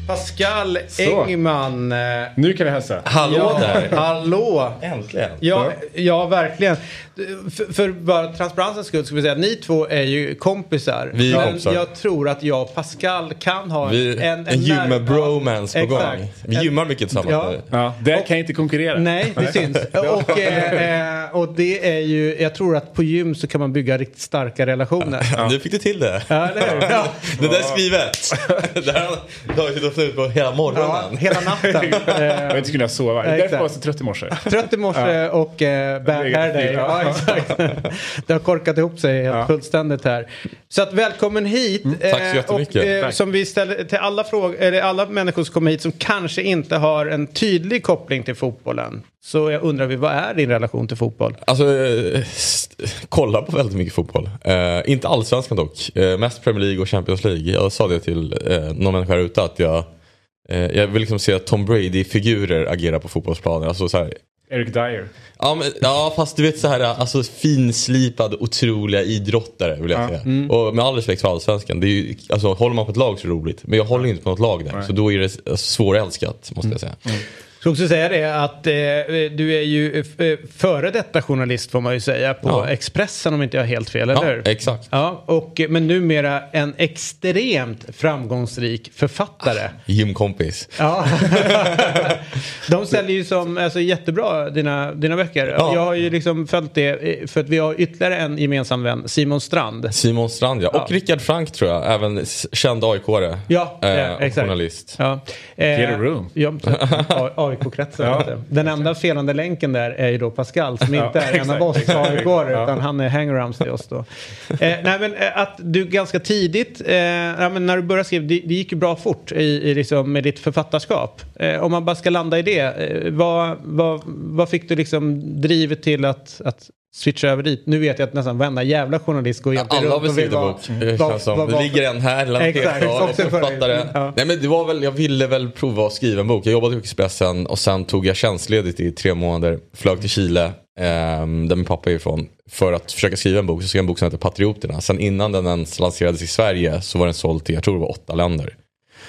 Pascal Så. Engman. Eh, Nu kan vi hälsa. Hallå ja, där! Hallå! Äntligen! Ja, ja verkligen. För, för bara transparensens skull ska vi säga att ni två är ju kompisar. Vi är men kompisar. jag tror att jag och Pascal kan ha Vi, en, en, när- gymme-bromance på Exakt. gång. Vi gymmar mycket tillsammans Ja. Ja, där kan jag inte konkurrera. Nej, det syns. Och, eh, eh, och det är ju, jag tror att på gym så kan man bygga riktigt starka relationer. Nu fick du till det. Ja, eller hur? Ja. Det där är skrivet. det här har jag fnut på hela Ja, morgonen. hela natten. Jag har Eh, inte kunnat sova. Nej, därför jag var exakt. så trött i morse. Trött i morse och eh, bad hair day. Ja, exakt. Det har korkat ihop sig helt Ja. fullständigt här. Så att välkommen hit. tack så Eh, jättemycket. Och, eh, som vi ställer till alla, frågor, eller alla människor som kommer hit som kanske inte har en tydlig koppling till fotbollen. Så jag undrar vi, vad är din relation till fotboll? Alltså, eh, kolla på väldigt mycket fotboll. Eh, inte allsvenskan dock. Eh, mest Premier League och Champions League. Jag sa det till eh, någon människa här ute att jag, eh, jag vill liksom se att Tom Brady-figurer agera på fotbollsplanen. Alltså, så här, Eric Dyer. Ja, men, ja fast du vet så här, alltså finslipade otroliga idrottare vill jag Ja. säga. Och med all respekt för allsvenskan, det är ju, alltså, håller man på ett lag så är det roligt. Men jag håller inte på något lag där. Så då är det svårälskat måste jag säga. Jag ska också säga det att eh, du är ju eh, före detta journalist får man ju säga på Ja. Expressen om inte jag har helt fel, Ja, eller hur? exakt. Ja, och, men numera en extremt framgångsrik författare. Gymkompis. Ja. De säljer ju som alltså, jättebra dina, dina böcker. Ja. Jag har ju liksom följt det eh, för att vi har ytterligare en gemensam vän, Simon Strand. Simon Strand ja. Och Ja. Rickard Frank tror jag, även känd AIK-are. Ja, eh, ja, exakt. journalist. Ja. Eh, Get a room. Ja, AIK-kretsen. Ja. Den enda felande länken där är ju då Pascal som inte är en av oss aik utan han är hangarounds till oss då. Eh, nej men eh, att du ganska tidigt, eh, ja, när du började skriva, det, det gick ju bra fort i, i liksom, med ditt författarskap. Eh, om man bara ska landa i det, eh, vad, vad, vad fick du liksom drivet till att, att switcha över dit? Nu vet jag att nästan varenda jävla journalist går egentligen Alla har väl skrivit vara- bok. Det, känns som. det ligger en här, en Exakt, och. Ja. Nej men det var väl, jag ville väl prova att skriva en bok. Jag jobbade på Expressen och sen tog jag tjänstledigt i tre månader. Flög till Chile, ehm, där min pappa är ifrån. För att försöka skriva en bok. Så skrev jag en bok som heter Patrioterna. Sen innan den ens lanserades i Sverige så var den såld till, jag tror det var åtta länder.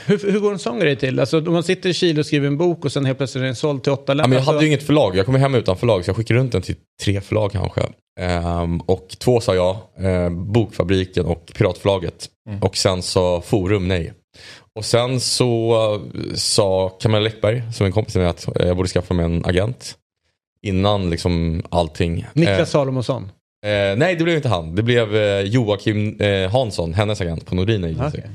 Hur, hur går en sån grej till? Alltså om man sitter i Chile och skriver en bok och sen helt plötsligt är den såld till åtta länder. Ja, men jag hade ju inget förlag, jag kom hem utan förlag så jag skickade runt den till tre förlag kanske. Ehm, och två sa ja, eh, Bokfabriken och Piratförlaget. Och sen sa Forum nej. Och sen så eh, sa Camilla Läckberg, som en kompis till mig, att eh, jag borde skaffa mig en agent. Innan liksom allting. Niklas Eh, Salomonsson. eh, nej, det blev inte han. Det blev eh, Joakim eh, Hansson, hennes agent på Nordin Agency. Okej.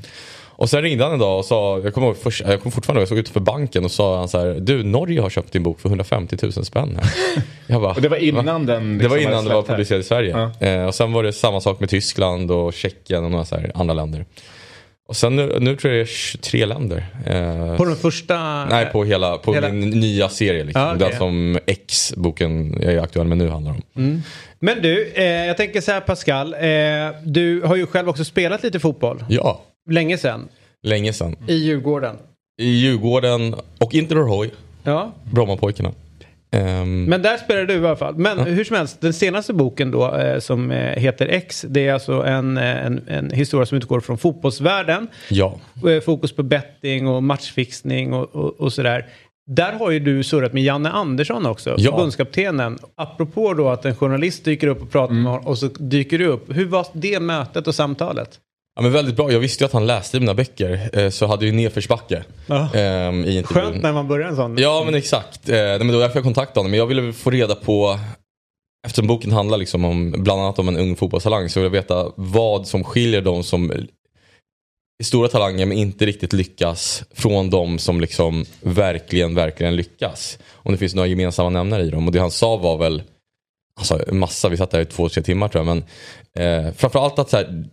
Och sen ringde han en dag och sa, jag kommer, ihåg först, jag kommer fortfarande ihåg, jag såg utanför banken och sa han så här, du Norge har köpt din bok för 150 000 spänn här. Jag bara, Och det var innan "Va?" den Det var liksom innan det var publicerat i Sverige. Ja. Eh, och sen var det samma sak med Tyskland och Tjeckien och några så här andra länder. Och sen nu, nu tror jag det är 23 länder. Eh, På den första... nej, på hela, på hela- min nya serie. Liksom. Ja, okej. Den som X-boken jag är aktuell med nu handlar om. Men du, eh, jag tänker så här Pascal. Eh, du har ju själv också spelat lite fotboll. Ja, Länge sedan. länge sedan. I Djurgården. I Djurgården och Inter Roy, Ja, Brommapojkarna. Ehm, men där spelar du i alla fall. Men hur som helst, den senaste boken då eh, som eh, heter X. Det är alltså en, eh, en, en historia som utgår från fotbollsvärlden. ja. Fokus på betting och matchfixning och, och, och sådär. Där har ju du surrat med Janne Andersson också, Ja. förbundskaptenen. Apropå då att en journalist dyker upp och pratar Mm. med honom och så dyker du upp. Hur var det mötet och samtalet? Ja, men väldigt bra. Jag visste ju att han läste mina böcker. Eh, så hade ju nedförsbacke. Ja. ehm, i intervjun. Skönt när man börjar en sån. Ja men exakt. Eh, men det var därför jag kontaktade honom. Men jag ville få reda på, eftersom boken handlar liksom om, bland annat om en ung fotbollstalang, så vill jag veta vad som skiljer de som är stora talanger men inte riktigt lyckas från de som liksom verkligen, verkligen lyckas. Om det finns några gemensamma nämnare i dem. Och det han sa var väl, alltså massa, vi satt där i två, tre timmar tror jag. Men eh, framförallt att så här,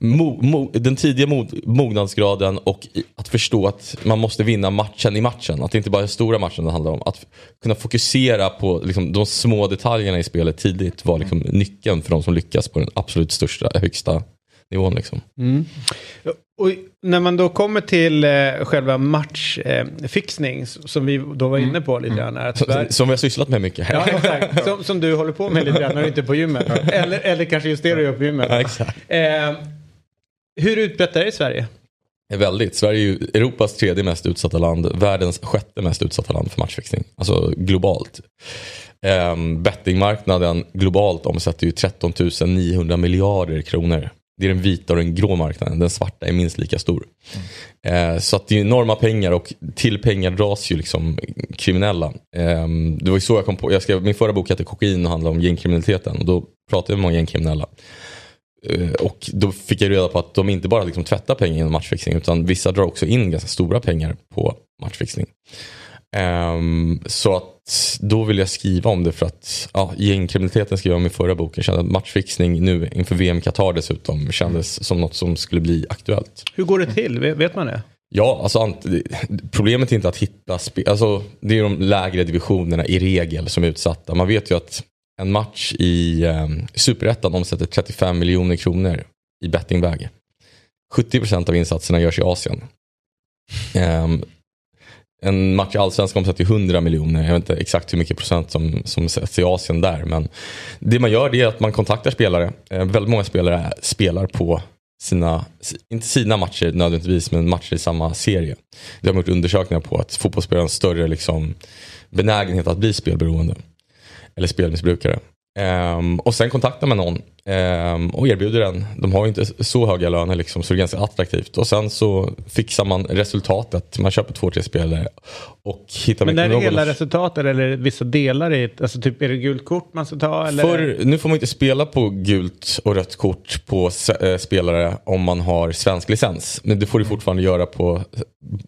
mo, mo, den tidiga mod, mognadsgraden och i, att förstå att man måste vinna matchen i matchen. Att det inte bara är stora matchen det handlar om. Att kunna fokusera på liksom, de små detaljerna i spelet tidigt var liksom nyckeln för de som lyckas på den absolut största, högsta nivån. Liksom. Och när man då kommer till eh, själva matchfixning eh, som vi då var inne på lite grann. här, Att Sverige- Som vi har sysslat med mycket här. Ja, exakt. Som, som du håller på med lite grann när du inte är på gymmet. Eller, eller kanske just det du gör på gymmet. Ja, exakt. Eh, hur utbrett är det i Sverige? är väldigt. Sverige är ju Europas tredje mest utsatta land, världens sjätte mest utsatta land för matchfixning. Alltså globalt. Um, bettingmarknaden globalt omsätter ju 13 900 miljarder kronor. Det är den vita och den grå marknaden. Den svarta är minst lika stor. Eh, så att det är enorma pengar och till pengar dras ju liksom kriminella. Eh, det var ju så jag kom på, jag skrev, min förra bok hette Kokain och handlade om gängkriminaliteten. Och då pratade jag med många gängkriminella. Eh, Och då fick jag reda på att de inte bara liksom tvättar pengar genom matchfixning utan vissa drar också in ganska stora pengar på matchfixning. Ehm, så att då vill jag skriva om det för att ja, gängkriminaliteten skrev jag om i förra boken. Kände att matchfixning nu inför VM Qatar dessutom kändes som något som skulle bli aktuellt. Hur går det till? Vet, man det? Ja, alltså problemet är inte att hitta spe- alltså Det är de lägre divisionerna i regel som är utsatta. Man vet ju att en match i eh, Superettan omsätter 35 miljoner kronor i bettingväg. 70% av insatserna görs i Asien. Ehm, en match i Allsvenskan omsätter 100 miljoner. Jag vet inte exakt hur mycket procent som, som sätts i Asien där. Men det man gör det är att man kontaktar spelare. Eh, väldigt många spelare spelar på sina, inte sina matcher nödvändigtvis, men matcher i samma serie. Det har man gjort undersökningar på att fotbollsspelare har en större liksom, benägenhet att bli spelberoende. Eller spelmissbrukare. Um, och sen kontaktar man någon och erbjuder den. De har ju inte så höga löner liksom, så det är ganska attraktivt. Och sen så fixar man resultatet. Man köper två, tre spelare och hittar Men är det hela resultatet eller vissa delar i ett? Alltså typ är det gult kort man ska ta? Eller? För, nu får man inte spela på gult och rött kort på eh, spelare om man har svensk licens. Men det får du fortfarande göra på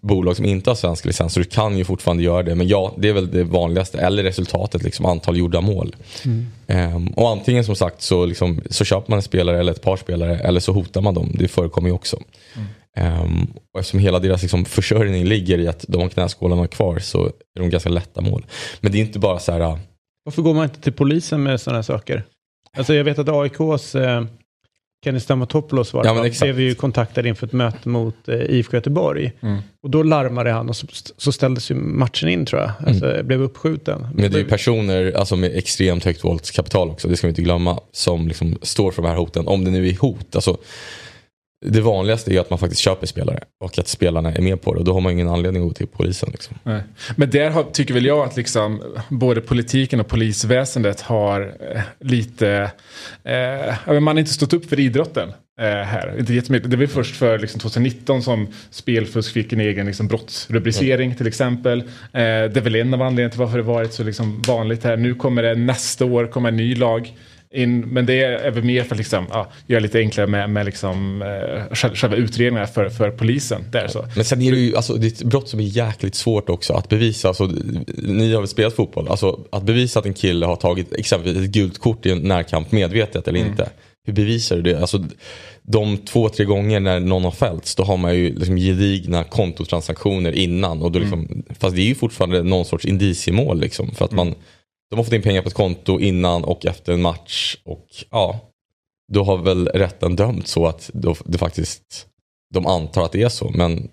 bolag som inte har svensk licens. Så du kan ju fortfarande göra det. Men ja, det är väl det vanligaste. Eller resultatet, liksom antal gjorda mål. Ehm, och antingen som sagt så, liksom, så köper man en spelare eller ett par spelare. Eller så hotar man dem. Det förekommer ju också. Ehm, och eftersom hela deras liksom, försörjning ligger i att de har knäskålarna kvar så är de ganska lätta mål. Men det är inte bara så här Varför går man inte till polisen med sådana här saker? Alltså jag vet att AIKs eh, Kenny Stamatopoulos var Ja, men det, exakt. blev ju kontaktad inför ett möte mot eh, IFK Göteborg. Mm. Och då larmade han och så, så ställdes ju matchen in tror jag. Alltså blev uppskjuten. Mm. Men det är ju personer alltså, med extremt högt våldskapital också, det ska vi inte glömma, som liksom står för de här hoten. Om det nu är hot. Alltså, det vanligaste är att man faktiskt köper spelare och att spelarna är med på det. Och då har man ingen anledning att gå till polisen. Liksom. Nej. Men där har, tycker väl jag att liksom, både politiken och polisväsendet har eh, lite... Eh, man har inte stått upp för idrotten eh, här. Inte jättemycket. Det var först för liksom, 2019 som spelfusk fick en egen liksom, brottsrubricering till exempel. Eh, det är väl en av anledningarna till varför det varit så liksom, vanligt här. Nu kommer det nästa år kommer en ny lag. In, men det är väl mer för att liksom, ja, göra lite enklare med, med liksom, eh, själva utredningarna för, för polisen. Där, så. Men sen är det ju alltså, det är ett brott som är jäkligt svårt också att bevisa. Alltså, ni har väl spelat fotboll? Alltså, att bevisa att en kille har tagit exempelvis ett gult kort i en närkamp medvetet eller inte. Hur bevisar du det? Alltså, de två, tre gånger när någon har fällts då har man ju liksom gedigna kontotransaktioner innan. Och då liksom, Fast det är ju fortfarande någon sorts indiciemål. Liksom, för att man, de har fått in pengar på ett konto innan och efter en match. Och ja, då har väl rätten dömt så att då, det faktiskt, de antar att det är så. Men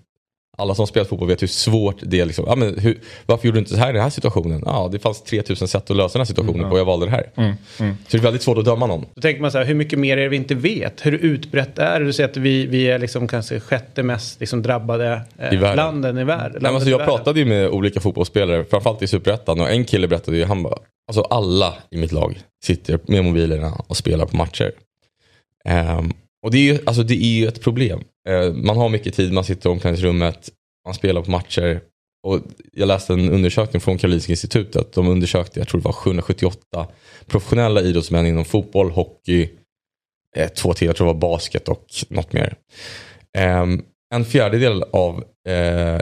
alla som spelat fotboll vet hur svårt det är. Liksom. Ja, men hur, varför gjorde du inte så här i den här situationen? Ja, det fanns 3000 sätt att lösa den här situationen på och jag valde det här. Så det är väldigt svårt att döma någon. Då tänker man så här, hur mycket mer är det vi inte vet? Hur utbrett är det? Du säger att vi, vi är liksom kanske sjätte mest liksom drabbade eh, I världen. landen i världen. Nej, alltså, jag världen. pratade ju med olika fotbollsspelare, framförallt i Superettan. Och en kille berättade ju, han bara, alltså alla i mitt lag sitter med mobilerna och spelar på matcher. Ehm, och det är, ju, alltså, det är ju ett problem. Eh, man har mycket tid, man sitter i omklädningsrummet, man spelar på matcher. Och jag läste en undersökning från Karolinska institutet. De undersökte, jag tror det var 778 professionella idrottsmän inom fotboll, hockey, eh, två till, jag tror det var basket och något mer. Ehm, en fjärdedel av eh,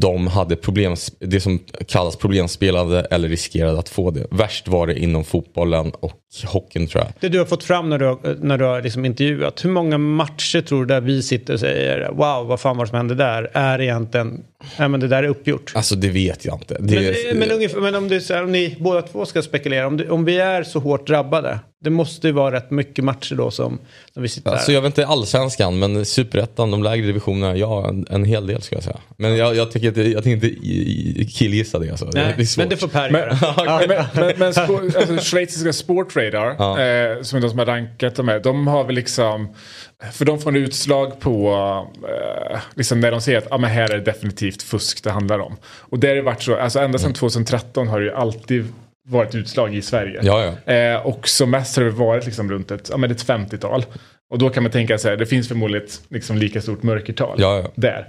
de hade problem, det som kallas problemspelande eller riskerade att få det. Värst var det inom fotbollen och hockeyn tror jag. Det du har fått fram när du har, när du har liksom intervjuat. Hur många matcher tror du där vi sitter och säger wow vad fan var det som hände där är egentligen, ja men det där är uppgjort. Alltså det vet jag inte. Det, Men, men, ungefär, men om, du, här, om ni båda två ska spekulera, om, du, om vi är så hårt drabbade, det måste ju vara rätt mycket matcher då som, som vi sitter Alltså jag vet inte allsvenskan men superettan, de lägre divisionerna, ja en, en hel del ska jag säga. Men jag, jag tänker inte, jag tänker inte killgissa det alltså. Nej, det men det får Per Men, göra. Ja, men, men, men spo- alltså, schweiziska Sportradar, eh, som är de som har rankat de här, de har väl liksom, för de får en utslag på, eh, liksom när de säger att ah, men här är det definitivt fusk det handlar om. Och det har det varit så, alltså ända sedan 2013 har det ju alltid varit utslag i Sverige. Ja, ja. Eh, och som mest har det varit liksom runt ett, ja, men ett 50-tal. Och då kan man tänka sig, det finns förmodligen ett liksom, lika stort mörkertal Ja, ja. där.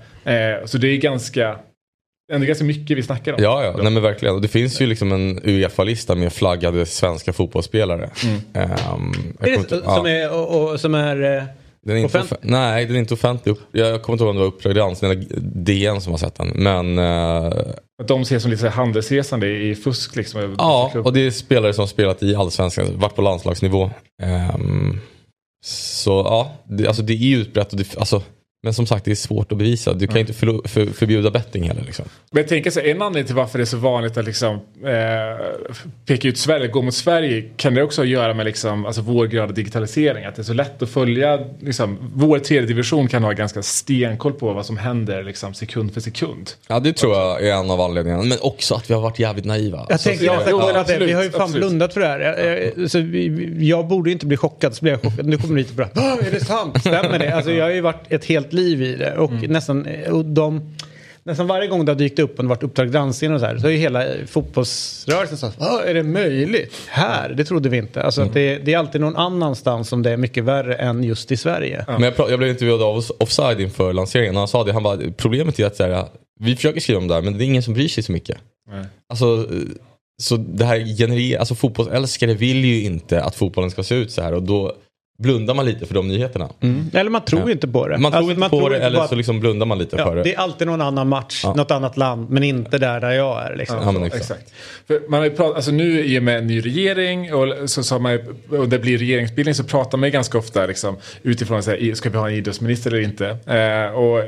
Eh, så det är ganska, ändå ganska mycket vi snackar om. Ja, ja. Nej, men verkligen. Och det finns ju liksom en Uefa-lista med flaggade svenska fotbollsspelare. Mm. Är det inte- som ja. är, och, och, som är eh, Den är inte Offent- off- Nej, den är inte offentlig. Jag kommer inte ihåg om det var Uppdrag granskning eller DN som har sett den. Men eh, Att de ses som lite handelsresande i fusk liksom. ja, och det är spelare som spelat i allsvenskan, varit på landslagsnivå. Ehm, så ja, det, alltså det är utbrett. Och det, alltså, men som sagt, det är svårt att bevisa. Du kan ju inte förlo- för, förbjuda betting heller. Liksom. Men jag tänker så en anledning till varför det är så vanligt att liksom, eh, peka ut Sverige, gå mot Sverige, kan det också ha att göra med liksom, alltså vår grad av digitalisering. Att det är så lätt att följa, liksom, vår tredje division kan ha ganska stenkoll på vad som händer liksom, sekund för sekund. Ja, det tror jag är en av anledningarna. Men också att vi har varit jävligt naiva. Jag tänkte ja, nästan jo, kolla det. Vi absolut, har ju fan absolut. blundat för det här. Jag, jag, så vi, vi- jag borde inte bli chockad, så blir jag chockad. Nu kommer du hit och bara, "Ah, är det sant? Stämmer det? Alltså, jag har ju varit ett helt liv i det. Och Mm. nästan, och de, nästan varje gång det har dykt upp och varit Uppdrag granskning och så här, så har ju hela fotbollsrörelsen sagt, ah, är det möjligt? Här? Det trodde vi inte. Alltså, Mm. att det, det är alltid någon annanstans som det är mycket värre än just i Sverige. Men jag, jag blev intervjuad av Off- Offside inför lanseringen och han sa det. Han bara, problemet är att så här, vi försöker skriva om det här men det är ingen som bryr sig så mycket. Nej. Alltså, så det här genererar, alltså fotbollsälskare vill ju inte att fotbollen ska se ut så här och då blundar man lite för de nyheterna. Eller man tror Ja. inte på det. Man tror Alltså, inte på det eller att- så liksom blundar man lite ja, för det. Det är alltid någon annan match, Ja. något annat land, men inte där där jag är. Liksom. Ja, men exakt. exakt. För man har ju pratat, alltså nu i och med en ny regering och, så, så har man, och det blir regeringsbildning så pratar man ju ganska ofta liksom, utifrån så här, ska vi ha en idrottsminister eller inte. Eh, och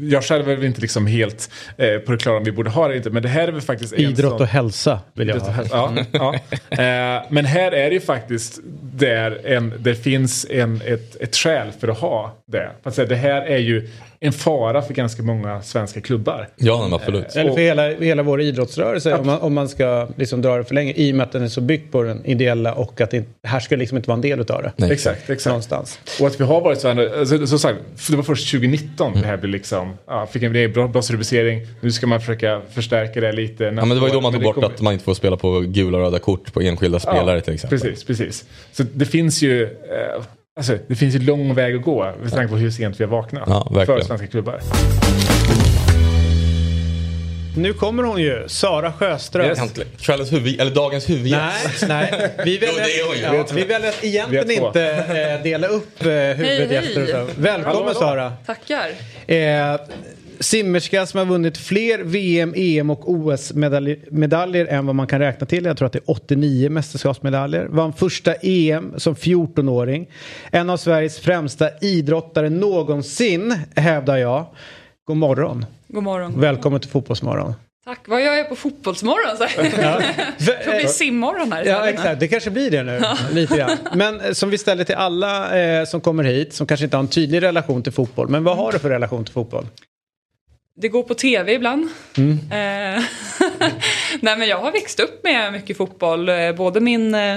jag själv är väl inte liksom helt eh, på det klara om vi borde ha det eller inte men det här är väl faktiskt en Idrott sån- och hälsa vill jag ha. hälsa. Ja, ja. Eh, men här är det ju faktiskt där en, det finns finns en, ett, ett skäl för att ha det. Att säga, det här är ju en fara för ganska många svenska klubbar. Ja, men absolut. Eller för hela, hela vår idrottsrörelse om man, om man ska liksom dra det för länge. I och med att den är så byggd på den ideella och att det, här ska liksom inte vara en del utav det. Nej. Exakt, exakt. Någonstans. Och att vi har varit så här, alltså, som sagt, det var först 2019 det här blev liksom, ja, fick en bra- brottsrubricering. Nu ska man försöka förstärka det lite. Ja, men det var ju då man tog bort kommer- att man inte får spela på gula och röda kort på enskilda spelare till exempel. Precis, precis. Så det finns ju, eh, alltså, det finns ju lång väg att gå med tanke på hur sent vi har vaknat. Ja, för svenska klubbar. Nu kommer hon ju, Sara Sjöström. Yes. Kvällens huvud, eller dagens huvudgäst. Nej, nej. Vi väljer, Jo, ju. ja, vi väljer att egentligen inte eh, dela upp eh, huvudgäster. och så. Välkommen Hallå, hallå. Sara. Tackar. Eh, simmerska som har vunnit fler VM, EM och OS-medaljer än vad man kan räkna till. Jag tror att det är 89 mästerskapsmedaljer. Vann första EM som 14-åring. En av Sveriges främsta idrottare någonsin, hävdar jag. God morgon. God morgon. Välkommen till Fotbollsmorgon. Tack. Vad gör jag på fotbollsmorgon? Så här? Det blir simmorgon här Ja, exakt. Det kanske blir det nu. Lite grann. Men eh, som vi ställer till alla eh, som kommer hit, som kanske inte har en tydlig relation till fotboll. Men vad har du för relation till fotboll? Det går på tv ibland. Mm. Eh, Nej, men jag har växt upp med mycket fotboll. Eh, Både min eh,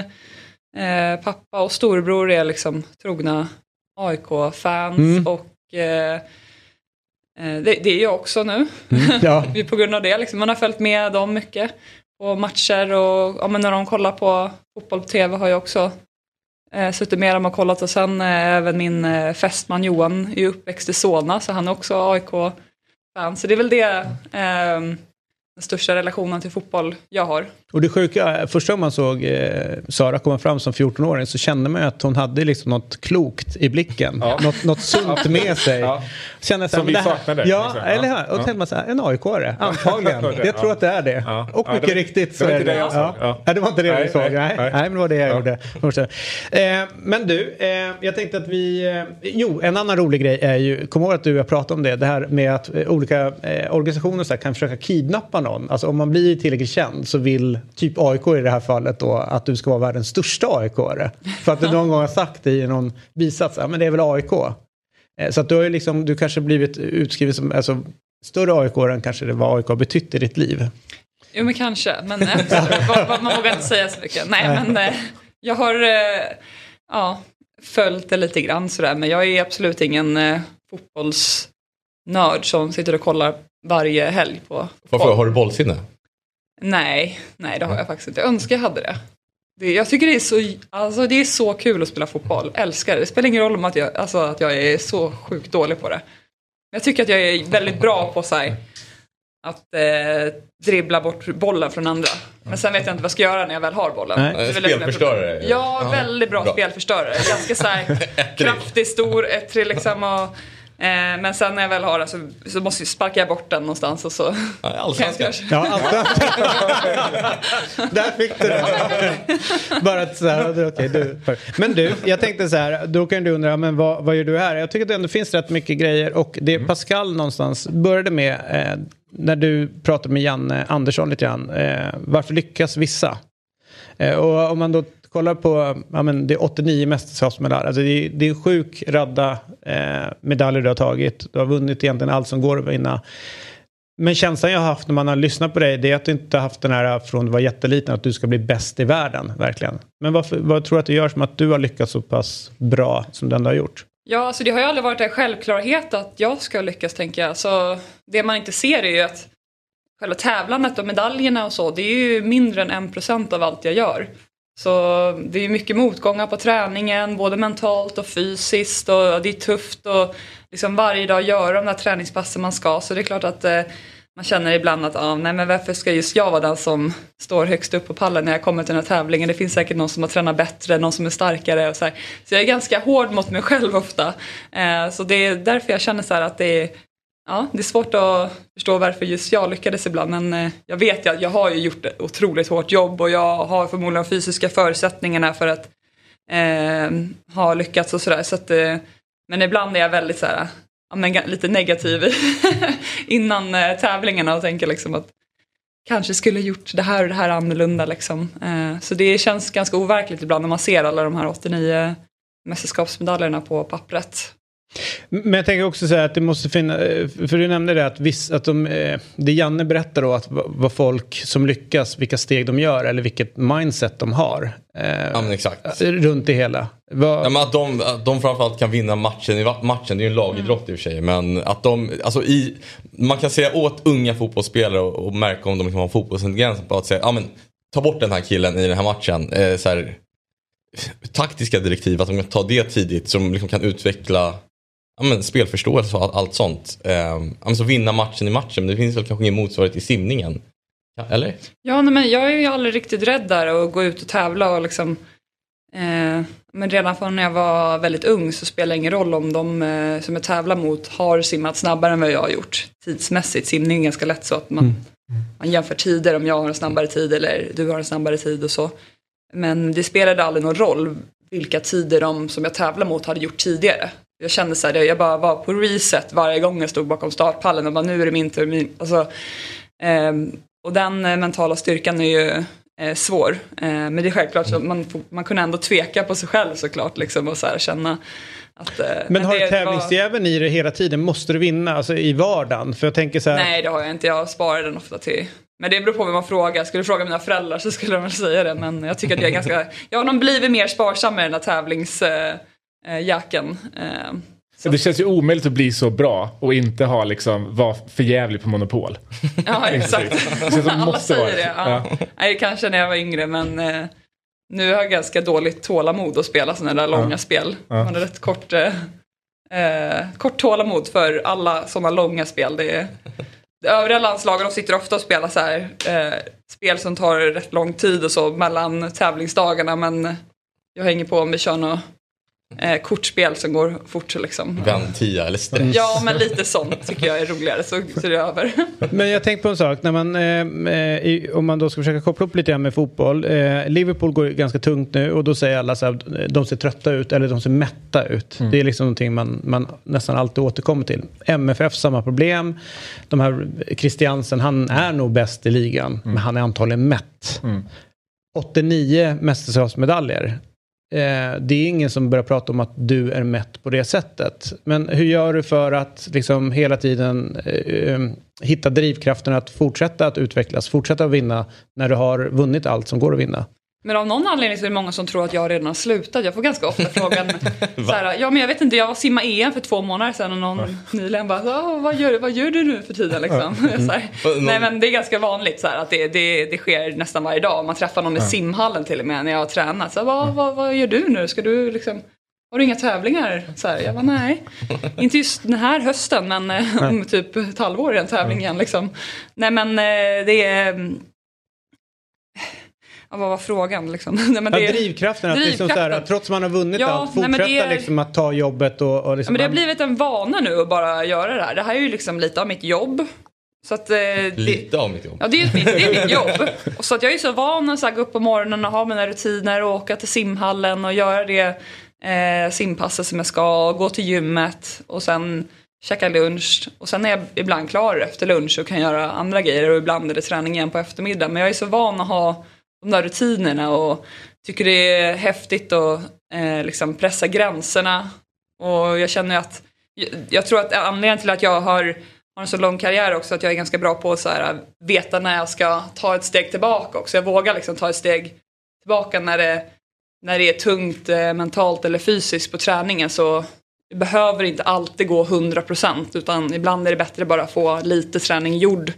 eh, pappa och storebror är liksom trogna AIK-fans. Mm. Och eh, det, det är jag också nu. Ja. Vi- på grund av det. Liksom, man har följt med dem mycket på matcher och ja, men när de kollar på fotboll på tv har jag också eh, suttit med dem och kollat och sen även min eh, fästman Johan är uppväxt i Solna så han är också Fan, Så det är väl det Um, den största relationen till fotboll jag har. Och det sjuka, första gången man såg eh, Sara komma fram som 14-åring så kände man ju att hon hade liksom något klokt i blicken. Ja. Något, något sunt med sig. Ja. Kände Som vi det här- saknade, Ja, liksom. eller Ja. hur? Och Ja. tänkte man så här, en AIK-are, antagligen. Ja. Jag tror att det är det. Ja. Och Ja, mycket det- riktigt så det var är inte det. det jag ja. såg. Ja. Ja, det var inte det Nej, du såg. nej, Nej, nej. nej. men det var det jag Ja. gjorde. Eh, men du, eh, jag tänkte att vi... Eh, jo, en annan rolig grej är ju, kom ihåg att du och jag pratade om det, det här med att eh, olika eh, organisationer så här, kan försöka kidnappa någon. Alltså om man blir tillräckligt känd så vill typ AIK i det här fallet då att du ska vara världens största AIK-are. För att du någon gång har sagt det i någon bisats, ja men det är väl AIK. Eh, Så att du har ju liksom, du kanske blivit utskriven som, alltså större AIK än kanske det var AIK betytt i ditt liv. Jo men kanske, men eh, man vågar inte säga så mycket. Nej men eh, jag har ja, följt det lite grann sådär men jag är absolut ingen fotbollsnörd som sitter och kollar varje helg på Varför? Har du bollsinne? Nej, nej det har jag faktiskt inte. Jag önskar jag hade det. det jag tycker det är, så, alltså, det är så kul att spela fotboll. Älskar det. Det spelar ingen roll om att jag, alltså, att jag är så sjukt dålig på det. Jag tycker att jag är väldigt bra på så här, att eh, dribbla bort bollen från andra. Men sen vet jag inte vad jag ska göra när jag väl har bollen. Nej. Spelförstörare. Ja, väldigt bra, Bra. spelförstörare. Ganska så här kraftig, stor, ettrig liksom. Och, men sen när jag väl har den så, så måste jag sparka jag bort den någonstans och så Ja, Allsvenskan. Ja, allt Där fick du det. Bara att så här, okej, du. Men du, jag tänkte så här, då kan du undra, men vad, vad gör du här? Jag tycker att det ändå finns rätt mycket grejer och det Pascal någonstans började med eh, när du pratade med Janne Andersson lite grann. Eh, varför lyckas vissa? Eh, och om man då kollar på, ja, men det är 89 mästerskapsmedaljer, alltså det, är, det är en sjuk radda eh, medaljer du har tagit. Du har vunnit egentligen allt som går att vinna. Men känslan jag har haft när man har lyssnat på dig det är att du inte har haft den här eh, från du var jätteliten att du ska bli bäst i världen, verkligen. Men varför, vad tror du att det gör som att du har lyckats så pass bra som du ändå har gjort? Ja, alltså det har ju aldrig varit en självklarhet att jag ska lyckas tänker jag. Så det man inte ser är ju att själva tävlandet och medaljerna och så, det är ju mindre än en procent av allt jag gör. Så det är mycket motgångar på träningen, både mentalt och fysiskt och det är tufft att liksom varje dag göra de där träningspassen man ska. Så det är klart att eh, man känner ibland att ah, nej, men varför ska just jag vara den som står högst upp på pallen när jag kommer till den här tävlingen. Det finns säkert någon som har tränat bättre, någon som är starkare. Och så, här. så jag är ganska hård mot mig själv ofta. Eh, så det är därför jag känner så här att det är, ja, det är svårt att förstå varför just jag lyckades ibland. Men eh, jag vet ju att jag har ju gjort ett otroligt hårt jobb och jag har förmodligen fysiska förutsättningarna för att eh, ha lyckats och sådär. Så att, eh, men ibland är jag väldigt så här, ja, men, lite negativ innan eh, tävlingarna och tänker liksom att kanske skulle gjort det här och det här annorlunda. Liksom. Eh, så det känns ganska overkligt ibland när man ser alla de här 89 mästerskapsmedaljerna på pappret. Men jag tänker också säga att det måste finnas, för du nämnde det att, viss, att de, eh, det Janne berättar då att vad folk som lyckas, vilka steg de gör eller vilket mindset de har. Eh, ja, exakt. Runt det hela. Vad... Ja, men att, de, att de framförallt kan vinna matchen i matchen, det är ju en lagidrott mm. i och för sig. Men att de, alltså i, man kan säga åt unga fotbollsspelare och, och märka om de liksom har fotbollsintelligens på att säga, ja men ta bort den här killen i den här matchen. Eh, så här, taktiska direktiv, att de kan ta det tidigt de liksom kan utveckla ja, men, spelförståelse och allt sånt. Eh, så vinna matchen i matchen, men det finns väl kanske ingen motsvarighet i simningen. Eller? Ja, nej, men jag är ju aldrig riktigt rädd där att gå ut och tävla och liksom eh, men redan från när jag var väldigt ung så spelar det ingen roll om de eh, som jag tävlar mot har simmat snabbare än vad jag har gjort tidsmässigt. Simning är ganska lätt så att man, mm. man jämför tider om jag har en snabbare tid eller du har en snabbare tid och så. Men det spelade aldrig någon roll vilka tider de som jag tävlar mot hade gjort tidigare. Jag kände så här, jag bara var på reset varje gång jag stod bakom startpallen och bara nu är det min tur. Min, alltså, eh, och den eh, mentala styrkan är ju eh, svår. Eh, men det är självklart så man, man kunde ändå tveka på sig själv såklart liksom, och så här, känna att, eh, men, har du tävlingsdjävulen var... i det hela tiden? Måste du vinna alltså, i vardagen? För jag tänker så här... Nej det har jag inte, jag sparar den ofta till men det beror på vem man frågar. Skulle du fråga mina föräldrar så skulle de väl säga det. Men jag tycker att jag är ganska... Jag har nog blivit mer sparsam med den här tävlingsjacken. Eh, så. Det känns ju omöjligt att bli så bra och inte ha liksom, vara förjävlig på Monopol. Ja, exakt. Alla säger det. Ja. Ja. Nej, kanske när jag var yngre, men eh, nu har jag ganska dåligt tålamod att spela sådana där långa ja. spel. Man har rätt kort, eh, eh, kort tålamod för alla sådana långa spel. Det är, de övriga landslagen de sitter ofta och spelar så här, eh, spel som tar rätt lång tid och så mellan tävlingsdagarna, men jag hänger på om vi kör något eh, kortspel som går fort liksom. Ventia eller stress. Ja, men lite sånt tycker jag är roligare så, så är det över. Men jag tänkte på en sak, när man, eh, i, om man då ska försöka koppla upp lite grann med fotboll. Eh, Liverpool går ganska tungt nu och då säger alla så här, de ser trötta ut eller de ser mätta ut. Mm. Det är liksom någonting man, man nästan alltid återkommer till. MFF samma problem. De här Christiansen, han är nog bäst i ligan, mm. men han är antagligen mätt. Mm. 89 mästerskapsmedaljer. Eh, det är ingen som börjar prata om att du är mätt på det sättet. Men hur gör du för att liksom hela tiden eh, eh hitta drivkraften att fortsätta att utvecklas, fortsätta att vinna när du har vunnit allt som går att vinna? Men av någon anledning så är det många som tror att jag redan har slutat. Jag får ganska ofta frågan. såhär, ja men jag vet inte, jag var simma EM för två månader sedan och någon nyligen bara, vad gör, vad gör du nu för tiden liksom? såhär, nej men det är ganska vanligt såhär, att det, det, det sker nästan varje dag. Man träffar någon i simhallen till och med när jag har tränat. Så, vad, vad, vad gör du nu? Ska du liksom har du inga tävlingar? Så här, jag bara, nej. Inte just den här hösten men eh, om typ ett halvår är en tävling igen. Liksom. Nej men eh, det är Ja, vad var frågan? Liksom? nej, men det, ja, drivkraften, att liksom så här, trots man har vunnit ja, allt, fortsätta nej, är, liksom att ta jobbet och, och liksom ja, men Det har blivit en vana nu att bara göra det här. Det här är ju liksom lite av mitt jobb. Så att, eh, lite av mitt jobb? Ja, det är, mitt, det är mitt jobb. Och så att jag är så van att gå upp på morgonen och ha mina rutiner och åka till simhallen och göra det eh, simpasset som jag ska, gå till gymmet och sen käka lunch och sen är jag ibland klar efter lunch och kan göra andra grejer och ibland är det träning igen på eftermiddagen. Men jag är så van att ha de där rutinerna och tycker det är häftigt att eh, liksom pressa gränserna. Och jag känner att, jag, jag tror att anledningen till att jag har, har en så lång karriär också, att jag är ganska bra på att veta när jag ska ta ett steg tillbaka också. Jag vågar liksom ta ett steg tillbaka när det, när det är tungt eh, mentalt eller fysiskt på träningen så det behöver inte alltid gå 100% utan ibland är det bättre bara att få lite träning gjord.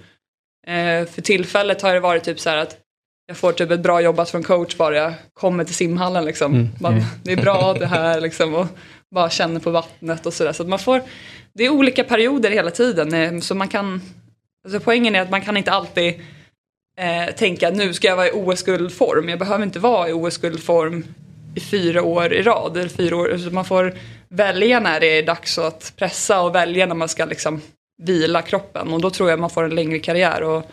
Eh, för tillfället har det varit typ så här att jag får typ ett bra jobbat från coach bara jag kommer till simhallen liksom. Mm. Man, mm. det är bra det här liksom och bara känner på vattnet och sådär. Så att man får, det är olika perioder hela tiden eh, så man kan Alltså poängen är att man kan inte alltid eh, tänka nu ska jag vara i OS-guldform. Jag behöver inte vara i OS-guldform i fyra år i rad. Eller fyra år. Så man får välja när det är dags att pressa och välja när man ska liksom vila kroppen. Och då tror jag man får en längre karriär. Och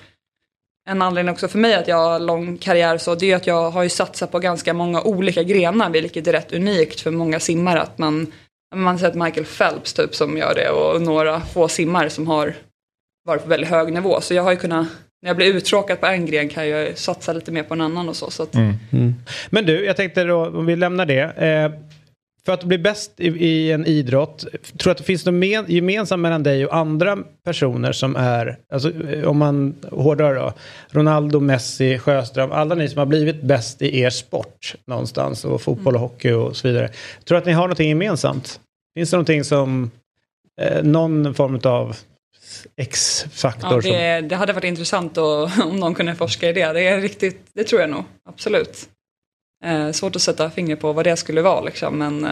en anledning också för mig att jag har lång karriär så det är att jag har ju satsat på ganska många olika grenar vilket är rätt unikt för många simmare att man man har sett Michael Phelps typ som gör det och några få simmare som har varit på väldigt hög nivå. Så jag har ju kunnat, när jag blir uttråkad på en gren kan jag satsa lite mer på en annan och så. så att, Men du, jag tänkte då, om vi lämnar det. Eh, för att bli bäst i, i en idrott, tror att det finns något men, gemensamt mellan dig och andra personer som är, alltså, eh, om man hårdrar då, Ronaldo, Messi, Sjöström, alla ni som har blivit bäst i er sport någonstans, och fotboll och hockey och så vidare. Tror att ni har någonting gemensamt? Finns det någonting som, eh, någon form av X-faktor? ja, som, det, det hade varit intressant att, om någon kunde forska i det. Det är riktigt, det tror jag nog, absolut. Eh, svårt att sätta fingret på vad det skulle vara liksom, men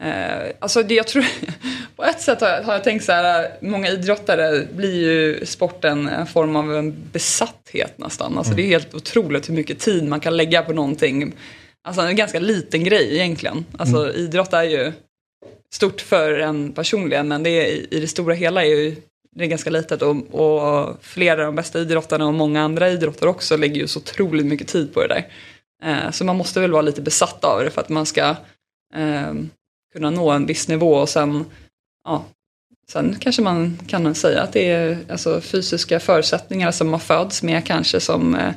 eh, alltså det, jag tror, på ett sätt har jag, har jag tänkt så här, många idrottare blir ju sporten en form av en besatthet nästan. Alltså det är helt otroligt hur mycket tid man kan lägga på någonting. Alltså en ganska liten grej egentligen. Alltså idrott är ju stort för en personligen men det är, i det stora hela är ju det är ganska litet och, och flera av de bästa idrottarna och många andra idrotter också lägger ju så otroligt mycket tid på det där. Eh, så man måste väl vara lite besatt av det för att man ska eh, kunna nå en viss nivå och sen, ja, sen kanske man kan säga att det är alltså, fysiska förutsättningar som man föds med kanske som, eh,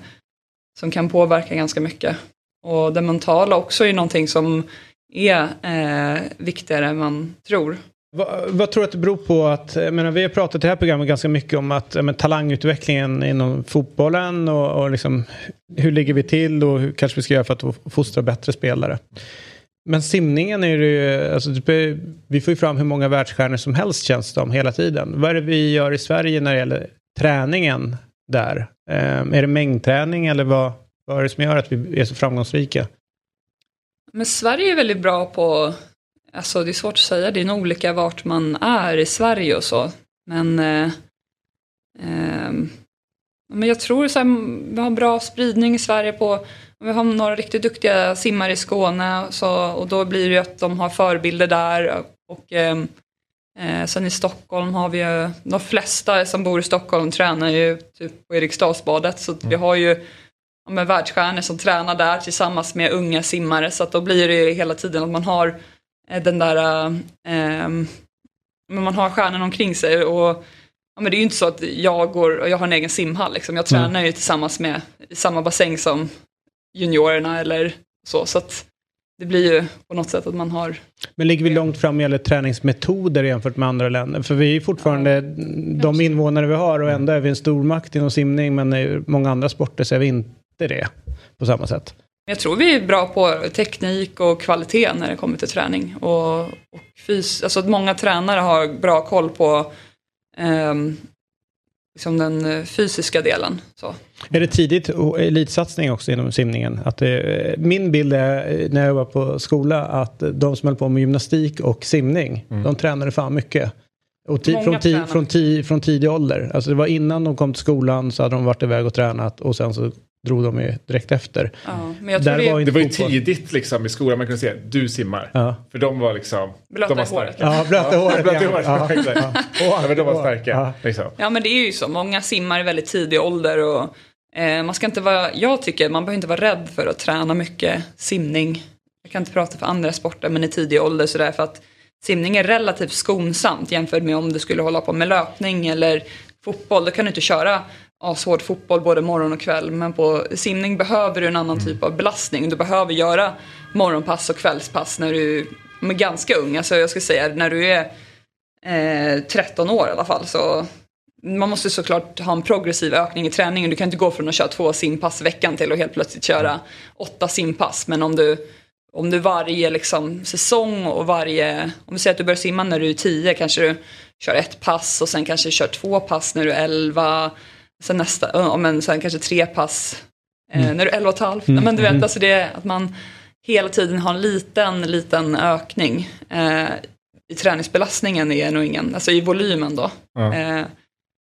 som kan påverka ganska mycket. Och det mentala också är någonting som är eh, viktigare än man tror. Vad, vad tror du att det beror på att, jag menar, vi har pratat i det här programmet ganska mycket om att ja, men, talangutvecklingen inom fotbollen och, och liksom, hur ligger vi till och hur kanske vi ska göra för att fostra bättre spelare. Men simningen är det ju, alltså, vi får ju fram hur många världsstjärnor som helst känns det om hela tiden. Vad är det vi gör i Sverige när det gäller träningen där? Eh, är det mängdträning eller vad, vad är det som gör att vi är så framgångsrika? Men Sverige är väldigt bra på, alltså det är svårt att säga, det är nog olika vart man är i Sverige och så. Men, eh, ehm, men jag tror så här, vi har bra spridning i Sverige på, vi har några riktigt duktiga simmare i Skåne och, så, och då blir det ju att de har förebilder där. Och, ehm, eh, sen i Stockholm har vi ju, de flesta som bor i Stockholm tränar ju typ på Eriksdalsbadet så att vi har ju ja, världsstjärnor som tränar där tillsammans med unga simmare. Så att då blir det ju hela tiden att man har eh, den där, eh, men man har stjärnan omkring sig. Och, ja, men det är ju inte så att jag går, och jag har en egen simhall liksom. Jag tränar ju tillsammans med, i samma bassäng som juniorerna eller så. Så att det blir ju på något sätt att man har Men ligger vi långt fram vad gäller träningsmetoder jämfört med andra länder? För vi är fortfarande de invånare vi har och ändå är vi en stormakt inom simning men i många andra sporter så är vi inte det på samma sätt. Jag tror vi är bra på teknik och kvalitet när det kommer till träning. Och, och fys, alltså att många tränare har bra koll på ehm, liksom den eh, fysiska delen. Så. Är det tidigt och elitsatsning också inom simningen? Att det, min bild är eh, när jag var på skola att de som höll på med gymnastik och simning, de tränade fan mycket. Och ti- från, ti- från, ti- från tidig ålder. Alltså det var innan de kom till skolan så hade de varit iväg och tränat och sen så drog de ju direkt efter. Ja, men jag tror Där det, var Det inte var ju tidigt liksom i skolan man kunde säga du simmar. Ja. För de var liksom... Blöta de var håret. starka. Ja, blöta håret. Blöta ja. håret, Ja. Ja, men de var starka. Ja. Liksom. Ja men det är ju så, många simmar i väldigt tidig ålder och eh, man ska inte vara, jag tycker man behöver inte vara rädd för att träna mycket simning. Jag kan inte prata för andra sporter men i tidig ålder så därför att simning är relativt skonsamt jämfört med om du skulle hålla på med löpning eller fotboll. Då kan du inte köra ashård fotboll både morgon och kväll men på simning behöver du en annan typ av belastning. Du behöver göra morgonpass och kvällspass när du är ganska ung. Alltså jag ska säga när du är eh, 13 år i alla fall. Så man måste såklart ha en progressiv ökning i träningen. Du kan inte gå från att köra två simpass i veckan till att helt plötsligt köra åtta simpass. Men om du, om du varje liksom, säsong och varje... Om du säger att du börjar simma när du är 10 kanske du kör ett pass och sen kanske du kör två pass när du är 11. Sen nästa, ja, men sen kanske tre pass eh, när du är 11 och ett halvt. Men du vet, alltså det att man hela tiden har en liten, liten ökning. Eh, I träningsbelastningen är nog ingen, alltså i volymen då. Ja. Eh,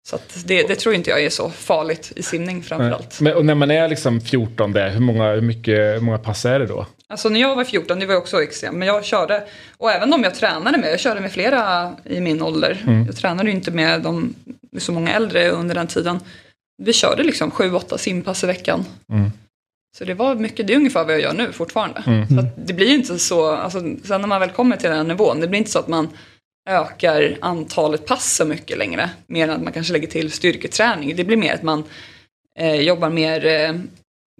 Så det, det tror inte jag är så farligt i simning framförallt. Men, och när man är liksom 14 där, hur många, hur mycket, hur många pass är det då? Alltså när jag var 14, det var också extremt, men jag körde, och även de jag tränade med, jag körde med flera i min ålder. Mm. Jag tränade ju inte med de, så många äldre under den tiden. Vi körde liksom 7-8 simpass i veckan. Mm. Så det var mycket, det är ungefär vad jag gör nu fortfarande. Mm. Så det blir ju inte så, alltså, sen när man väl kommer till den nivån, det blir inte så att man ökar antalet pass så mycket längre. Mer än att man kanske lägger till styrketräning. Det blir mer att man eh, jobbar mer eh,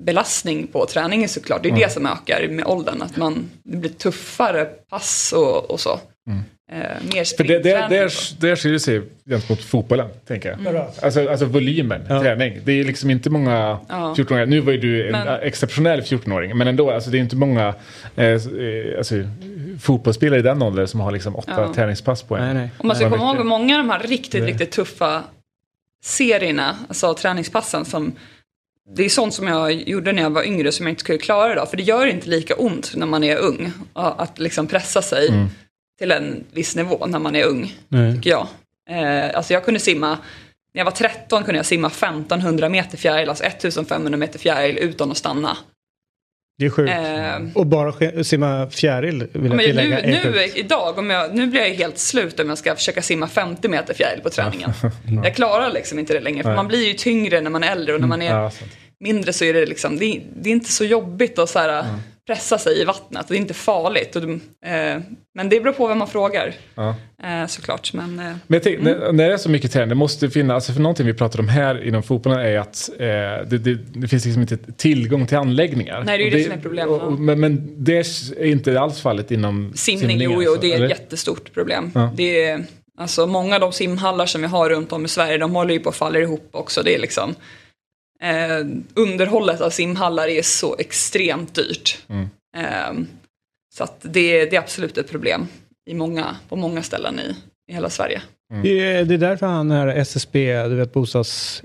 belastning på träningen såklart. Det är Mm. det som ökar med åldern. Att man, det blir tuffare pass och, och så. Eh, mer Mm. För det, det, det, det skiljer sig gentemot fotbollen, tänker jag. Mm. Alltså, alltså volymen, träning. Det är liksom inte många Ja. 14-åringar. Nu var ju du en Men- exceptionell 14-åring. Men ändå, alltså, det är inte många eh, eh, alltså, fotbollsspelare i den åldern som har liksom åtta Ja. träningspass på en. Nej, nej. Och man ska komma ihåg många av de här riktigt, Det- riktigt tuffa serierna, alltså träningspassen som det är sånt som jag gjorde när jag var yngre som jag inte skulle klara idag. För det gör inte lika ont när man är ung. Att liksom pressa sig Mm. till en viss nivå när man är ung, Nej. tycker jag. Eh, alltså jag kunde simma, när jag var 13 kunde jag simma 1500 meter fjäril, alltså 1500 meter fjäril utan att stanna. Det är sjukt. Eh, Och bara simma fjäril vill jag tillägga. nu, nu idag, om jag, nu blir jag helt slut om jag ska försöka simma 50 meter fjäril på träningen. Jag klarar liksom inte det längre, för Nej. man blir ju tyngre när man är äldre och när man är Ja, sant. mindre så är det liksom, det, det är inte så jobbigt att så här, pressa sig i vattnet. Det är inte farligt. Och, det- eh, men det beror på vem man frågar Ja. eh, såklart. Men, eh, Men jag tänker, när, när det är så mycket träning, det måste finnas, alltså för någonting vi pratar om här inom fotbollen är att eh, det, det, det finns liksom inte tillgång till anläggningar. Nej, det är ju Och det som är problemet, Men, men det är inte alls fallet inom simning, jo, alltså, jo, det är eller? ett jättestort problem. Ja. Det är, alltså, många av de simhallar som vi har runt om i Sverige, de håller ju på att falla ihop också. Det är liksom, eh, underhållet av simhallar är så extremt dyrt. Mm. Eh, så att det, det är absolut ett problem i många, på många ställen i, i hela Sverige. Det är, det är därför han är SSB, du vet bostads...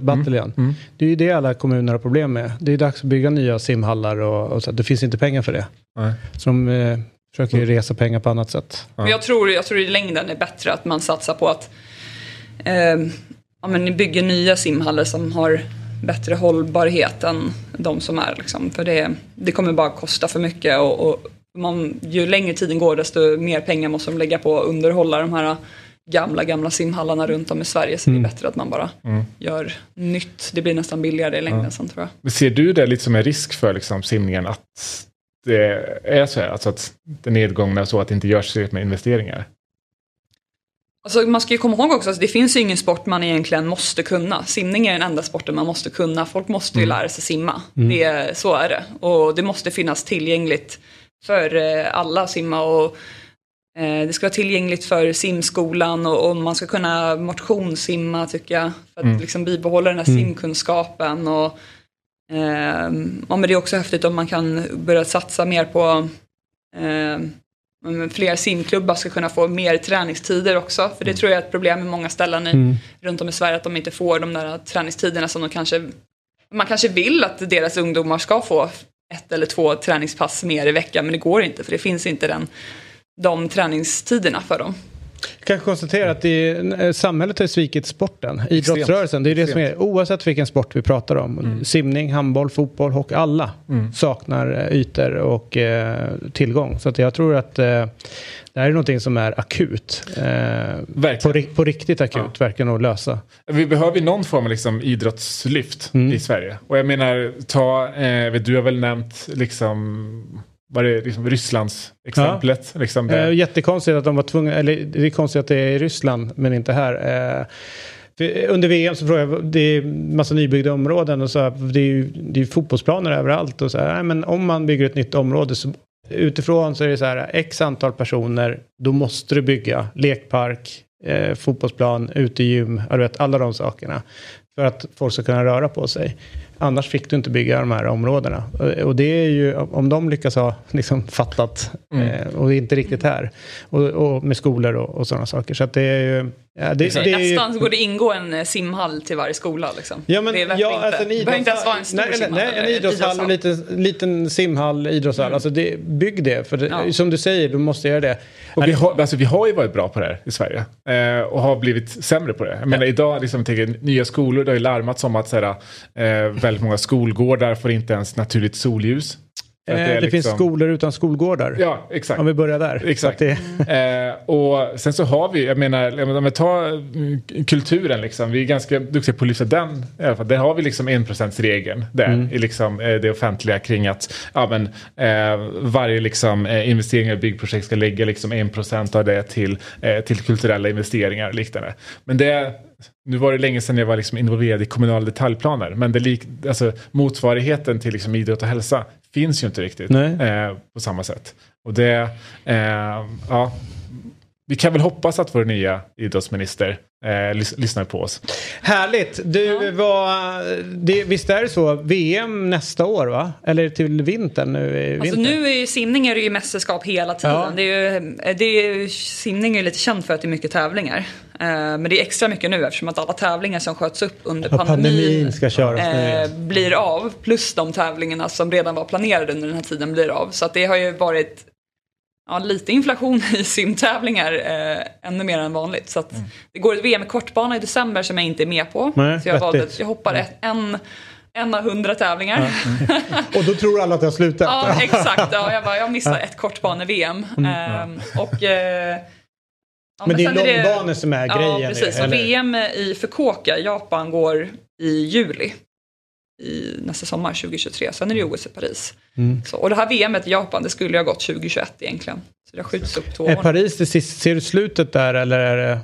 Battalion. Mm. Det är ju det alla kommuner har problem med. Det är dags att bygga nya simhallar och, och så. Det finns inte pengar för det. Nej. Så de eh, försöker ju resa pengar på annat sätt. Men jag tror, jag tror i längden är bättre att man satsar på att eh, ja, men ni bygger nya simhallar som har bättre hållbarhet än de som är. Liksom. För det, det kommer bara kosta för mycket och, och man, ju längre tiden går desto mer pengar måste de lägga på att underhålla de här gamla, gamla simhallarna runt om i Sverige. Så det är bättre att man bara Mm. gör nytt. Det blir nästan billigare i längden sen tror jag. Men Ser du det lite som en risk för liksom, simningen att det är så här? Alltså att det nedgångna så att det inte görs tillräckligt med investeringar? Alltså, man ska ju komma ihåg också att det finns ju ingen sport man egentligen måste kunna. Simning är den enda sporten man måste kunna. Folk måste ju lära sig simma. Det, är- så är det. Och det måste finnas tillgängligt för eh, alla att simma. Och, eh, det ska vara tillgängligt för simskolan och, och man ska kunna motionssimma tycker jag. För att Mm. liksom bibehålla den här simkunskapen. Och, eh, ja, men det är också häftigt om man kan börja satsa mer på eh, fler simklubbar ska kunna få mer träningstider också. För det tror jag är ett problem i många ställen i, runt om i Sverige att de inte får de där träningstiderna som de kanske... Man kanske vill att deras ungdomar ska få ett eller två träningspass mer i veckan men det går inte för det finns inte den, de träningstiderna för dem. Jag kan konstatera att är, eh, samhället har svikit sporten, idrottsrörelsen. Det är det som är, oavsett vilken sport vi pratar om. Simning, handboll, fotboll, hockey. Alla saknar eh, ytor och eh, tillgång. Så jag tror att eh, det här är någonting som är akut. Eh, på, på riktigt akut, verkligen att lösa. Vi behöver ju någon form av liksom idrottslyft Mm. i Sverige. Och jag menar, ta, eh, vet, du har väl nämnt liksom, vad det liksom Rysslands exemplet. Liksom Eh, det. jättekonstigt att de var tvungna, eller det är konstigt att det är i Ryssland men inte här. Eh, under VM så frågade jag, det är massa nybyggda områden och så här, det är ju det är fotbollsplaner överallt och så här, nej, men om man bygger ett nytt område så utifrån så är det så här x antal personer, då måste du bygga lekpark, eh, fotbollsplan, utegym, ja, alla de sakerna. För att folk ska kunna röra på sig. Annars fick du inte bygga de här områdena. Och- Och det är ju, om de lyckas ha liksom fattat Mm. eh, och inte riktigt här. Och, och med skolor och, och sådana saker. Så att det är ju... Ja, det, det är ju Nästan så borde det ingå en eh, simhall till varje skola. Liksom. Ja, men, det är ja, inte. alltså en behöver inte ens vara en idrottshall. stor nej, simhall. nej, en eller idrottshall och liten, liten simhall, idrottshall. Alltså det, bygg det. För det, Ja. som du säger, du måste göra det. Och vi, har, alltså, vi har ju varit bra på det här i Sverige. Eh, och har blivit sämre på det. Jag menar idag, liksom, tänker, nya skolor, det har ju larmats om att så här, eh, väldigt många skolgårdar får inte ens naturligt solljus. Eh, det är finns liksom- skolor utan skolgårdar. Ja, exakt. Om vi börjar där. Exakt. Det, Eh, och sen så har vi, jag menar, jag menar, om vi tar mm, kulturen liksom, vi är ganska duktiga på att lyfta den. I alla fall. Där har vi liksom enprocentsregeln där Mm. i liksom, eh, det offentliga kring att ja, men, eh, varje liksom, eh, investering i byggprojekt ska lägga liksom 1% av det till, eh, till kulturella investeringar och liknande. Men det nu var det länge sedan jag var liksom involverad i kommunala detaljplaner. Men det lik, alltså, motsvarigheten till liksom idrott och hälsa finns ju inte riktigt eh, på samma sätt. Och det, eh, ja, vi kan väl hoppas att vår nya idrottsminister eh, lys- lyssnar på oss. Härligt! Du, vad, det, visst är det så? VM nästa år va? Eller till vintern nu i vinter? Alltså nu är ju simning är det ju mästerskap hela tiden. Ja. Det är ju, det är ju, simning är ju lite känt för att det är mycket tävlingar. Eh, men det är extra mycket nu eftersom att alla tävlingar som sköts upp under Ja, pandemin, pandemin ska köras nu eh, blir av. Plus de tävlingarna som redan var planerade under den här tiden blir av. Så att det har ju varit ja, lite inflation i simtävlingar eh, ännu mer än vanligt. Så att det går ett VM i kortbana i december som jag inte är med på. Nej, så jag, valde, jag hoppar ett, en, en av hundra tävlingar. Och då tror alla att det har slutat? Ja, exakt. Ja, jag, bara, jag missade ett kortbane-VM. Ehm, och, eh, ja, Men det är långbanor som är grejen, Ja, precis. Och VM i Fukuoka, Japan, går i juli. I nästa sommar, 2023. Sen är det OS i Paris. Mm. Så, och det här VMet i Japan, det skulle ju ha gått 2021 egentligen. Så det har skjuts upp två Är år. Paris det sista? Ser du slutet där eller är det,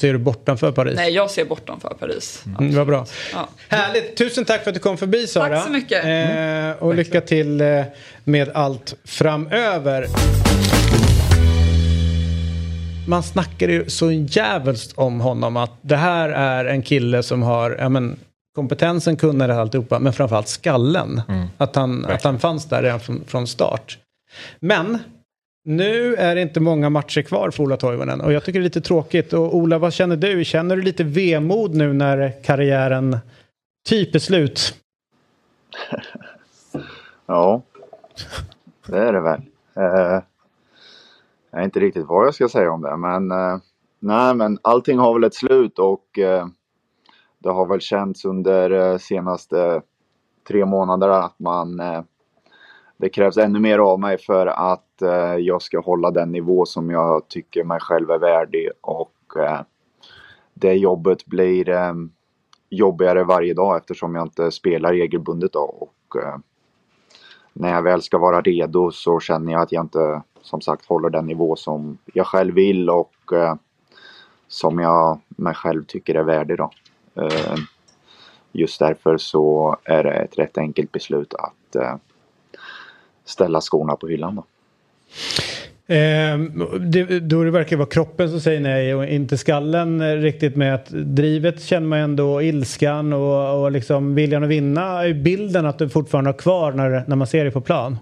ser du bortanför Paris? Nej, jag ser bortanför Paris. Mm, vad bra. Ja. Härligt! Tusen tack för att du kom förbi Sara. Tack så mycket. Eh, och lycka till eh, med allt framöver. Man snackar ju så jävligt om honom att det här är en kille som har ja, men, kompetensen, kunnandet, alltihopa, men framförallt skallen. Att, han, att han fanns där redan från, från start. Men nu är det inte många matcher kvar för Ola Toivonen och jag tycker det är lite tråkigt. Och Ola, vad känner du? Känner du lite vemod nu när karriären typ är slut? Ja, det är det väl. Eh, jag vet inte riktigt vad jag ska säga om det, men eh, nej, men allting har väl ett slut och eh, det har väl känts under eh, senaste tre månaderna att man eh, det krävs ännu mer av mig för att eh, jag ska hålla den nivå som jag tycker mig själv är värdig och eh, det jobbet blir eh, jobbigare varje dag eftersom jag inte spelar regelbundet då och eh, när jag väl ska vara redo så känner jag att jag inte som sagt håller den nivå som jag själv vill och som jag mig själv tycker är värdig då. Eh, just därför så är det ett rätt enkelt beslut att eh, ställa skorna på hyllan då. Eh, det, då det verkar vara kroppen som säger nej och inte skallen riktigt med att drivet känner man ändå ilskan och, och liksom viljan att vinna är bilden att du fortfarande har kvar när, när man ser dig på plan.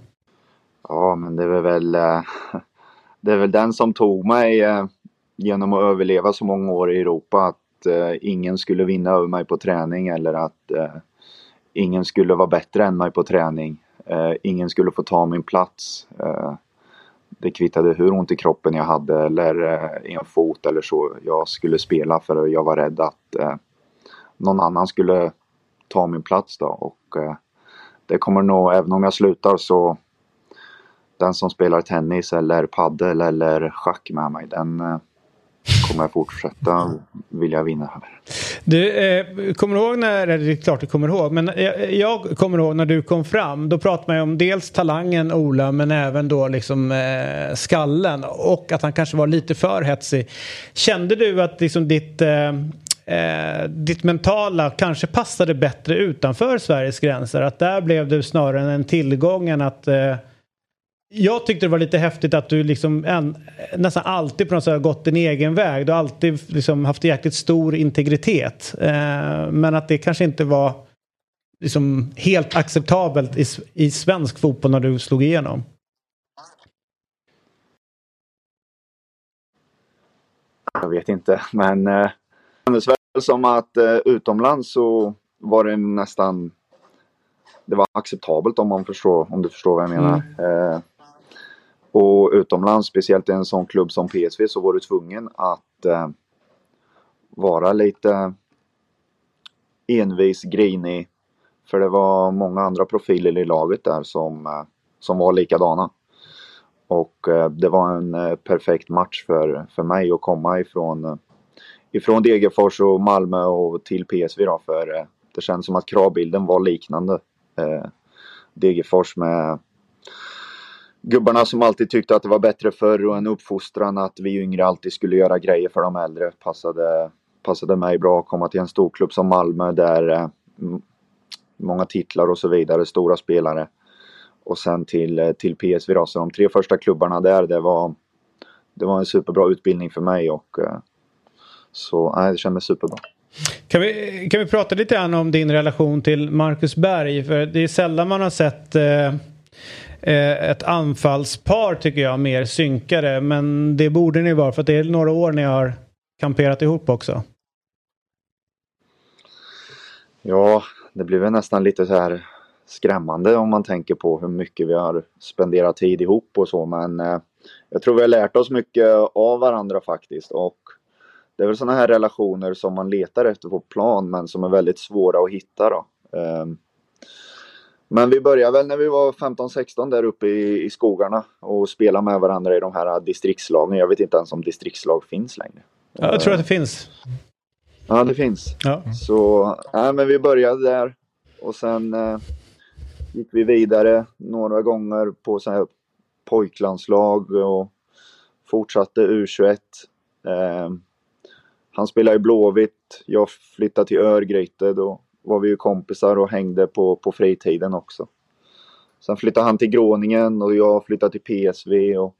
Ja, men det är väl, eh, det är väl den som tog mig genom att överleva så många år i Europa att eh, ingen skulle vinna över mig på träning eller att eh, ingen skulle vara bättre än mig på träning. Eh, ingen skulle få ta min plats. Eh, det kvittade hur ont i kroppen jag hade eller eh, i en fot eller så. Jag skulle spela för jag var rädd att eh, någon annan skulle ta min plats då och eh, det kommer nog, även om jag slutar så den som spelar tennis eller paddel eller schack med mig den eh, kommer jag fortsätta vilja vinna här. Du, eh, kommer du ihåg när, eller det är klart du kommer ihåg, men jag, jag kommer ihåg när du kom fram. Då pratade man ju om dels talangen Ola men även då liksom eh, skallen och att han kanske var lite för hetsig. Kände du att liksom ditt eh, Eh, ditt mentala kanske passade bättre utanför Sveriges gränser. Att där blev du snarare en tillgång än att eh, jag tyckte det var lite häftigt att du liksom en, nästan alltid på något sätt har gått din egen väg. Du har alltid liksom haft jäkligt stor integritet. Eh, men att det kanske inte var liksom helt acceptabelt i, i svensk fotboll när du slog igenom? Jag vet inte, men eh, det kändes väl som att eh, utomlands så var det nästan det var acceptabelt om man förstår, om du förstår vad jag menar. Eh, och utomlands, speciellt i en sån klubb som PSV, så var du tvungen att eh, vara lite envis, grinig. För det var många andra profiler i laget där som, eh, som var likadana. Och eh, det var en eh, perfekt match för, för mig att komma ifrån, eh, ifrån Degerfors och Malmö och till PSV då. För eh, det känns som att kravbilden var liknande. Eh, Degerfors med gubbarna som alltid tyckte att det var bättre förr och en uppfostran att vi yngre alltid skulle göra grejer för de äldre passade, passade mig bra att komma till en stor klubb som Malmö där eh, många titlar och så vidare, stora spelare. Och sen till, eh, till PSV då. Så de tre första klubbarna där, det var, det var en superbra utbildning för mig och eh, så nej, det kändes superbra. Kan vi, kan vi prata lite grann om din relation till Marcus Berg? För det är sällan man har sett eh, eh, ett anfallspar tycker jag mer synkade. Men det borde ni vara för att det är några år ni har kamperat ihop också. Ja, det blir väl nästan lite så här skrämmande om man tänker på hur mycket vi har spenderat tid ihop och så. Men eh, jag tror vi har lärt oss mycket av varandra faktiskt. Och det är väl sådana här relationer som man letar efter på plan men som är väldigt svåra att hitta då. Ehm, men vi började väl när vi var 15-16 där uppe i, i skogarna och spelade med varandra i de här distriktslagen. Jag vet inte ens om distriktslag finns längre. Ja, jag tror att det finns. Ja, det finns. Ja. Så, nej, men vi började där och sen eh, gick vi vidare några gånger på så här pojklandslag och fortsatte U21. Eh, han spelade i Blåvitt, jag flyttade till Örgryte. Då var vi ju kompisar och hängde på, på fritiden också. Sen flyttade han till Gråningen och jag flyttade till PSV. Och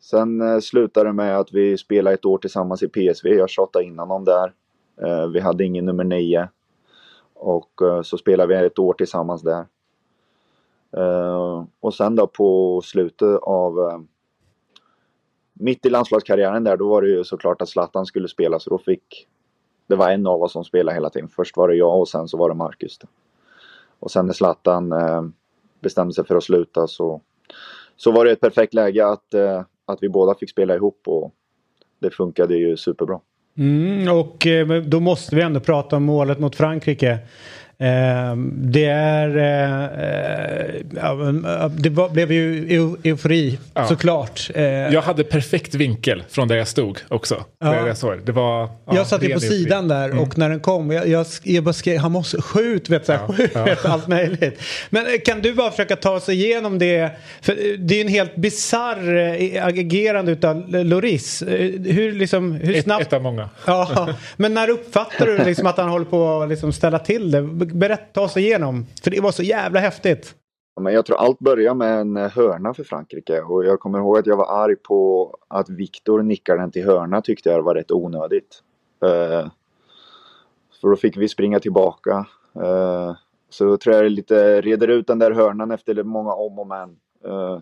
sen eh, slutade det med att vi spelade ett år tillsammans i PSV. Jag tjatade in honom där. Eh, vi hade ingen nummer nio. Och eh, så spelade vi ett år tillsammans där. Och sen då på slutet av mitt i landslagskarriären där, då var det ju såklart att Zlatan skulle spela så då fick det var en av oss som spelade hela tiden. Först var det jag och sen så var det Marcus. Då. Och sen när Zlatan eh, bestämde sig för att sluta så, så var det ett perfekt läge att, eh, att vi båda fick spela ihop och det funkade ju superbra. Mm, och eh, då måste vi ändå prata om målet mot Frankrike. Eh, det är... Eh, ja, det var, blev ju eu, eufori Ja. såklart. Eh, Jag hade perfekt vinkel från där jag stod också. Ja. Där jag, såg. det. Var, ja, jag satt ju på eufori. sidan där Mm. och när den kom, jag, jag, jag bara skrev han måste skjut, vet, så här, skjut, vet, allt möjligt. Men eh, kan du bara försöka ta sig igenom det? För eh, det är ju en helt bisarr eh, agerande utav Loris. Hur, liksom, hur Ett, snabbt... ett av många. Ja, men när uppfattar du liksom att han håller på att liksom ställa till det? Berätta, ta oss igenom. För det var så jävla häftigt. Ja, Men jag tror allt börjar med en eh, hörna för Frankrike och jag kommer ihåg att jag var arg på att Viktor nickade den till hörna tyckte jag var rätt onödigt. Eh, för då fick vi springa tillbaka. Eh, så tror jag det lite reder ut den där hörnan efter många om och men. Eh,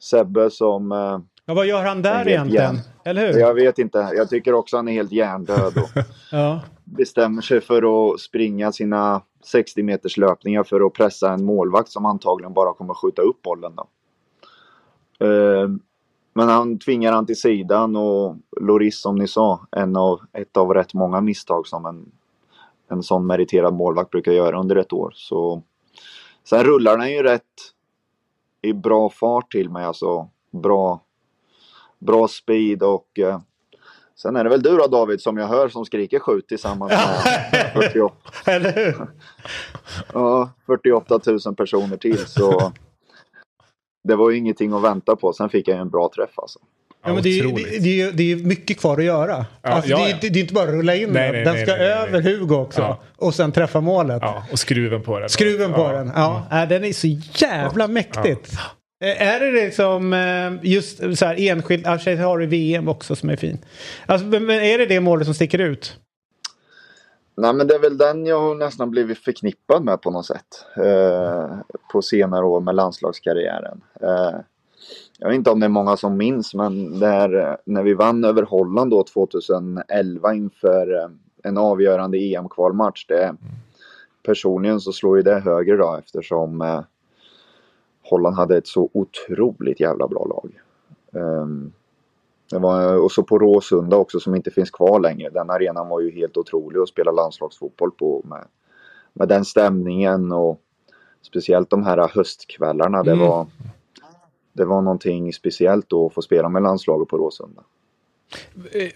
Sebbe som... Eh, Ja, vad gör han där egentligen? hjärn- Eller hur? Jag vet inte. Jag tycker också han är helt hjärndöd och Ja. bestämmer sig för att springa sina 60 meters löpningar för att pressa en målvakt som antagligen bara kommer skjuta upp bollen. Då. Eh, Men han tvingar han till sidan och Loris som ni sa, en av, ett av rätt många misstag som en, en sån meriterad målvakt brukar göra under ett år. Så, sen rullar den ju rätt i bra fart till mig, alltså bra, bra speed och eh, sen är det väl du då David som jag hör som skriker skjut tillsammans med 48, Eller hur? ja, 48 000 personer till så det var ju ingenting att vänta på. Sen fick jag ju en bra träff alltså. Ja, men det, det, det, är, det är mycket kvar att göra. Ja, alltså, ja, det, det, det är inte bara att rulla in Nej, den. nej, Den nej, ska nej, över Hugo också. Ja. Och sen träffa målet. Ja, och skruven på den. Skruven på ja. den. Ja, äh, den är så jävla mäktigt. Eh, är det liksom eh, just så här enskilt, i och för sig har du VM också som är fin. Alltså, men är det det målet som sticker ut? Nej men det är väl den jag har nästan blivit förknippad med på något sätt. Eh, på senare år med landslagskarriären. Eh, jag vet inte om det är många som minns men där, eh, när vi vann över Holland då 2011 inför en avgörande EM-kvalmatch. Det, personligen så slår ju det högre då eftersom eh, Holland hade ett så otroligt jävla bra lag. Um, det var, och så på Råsunda också som inte finns kvar längre. Den arenan var ju helt otrolig att spela landslagsfotboll på med, med den stämningen och speciellt de här höstkvällarna. Det, Mm. var, det var någonting speciellt då att få spela med landslaget på Råsunda.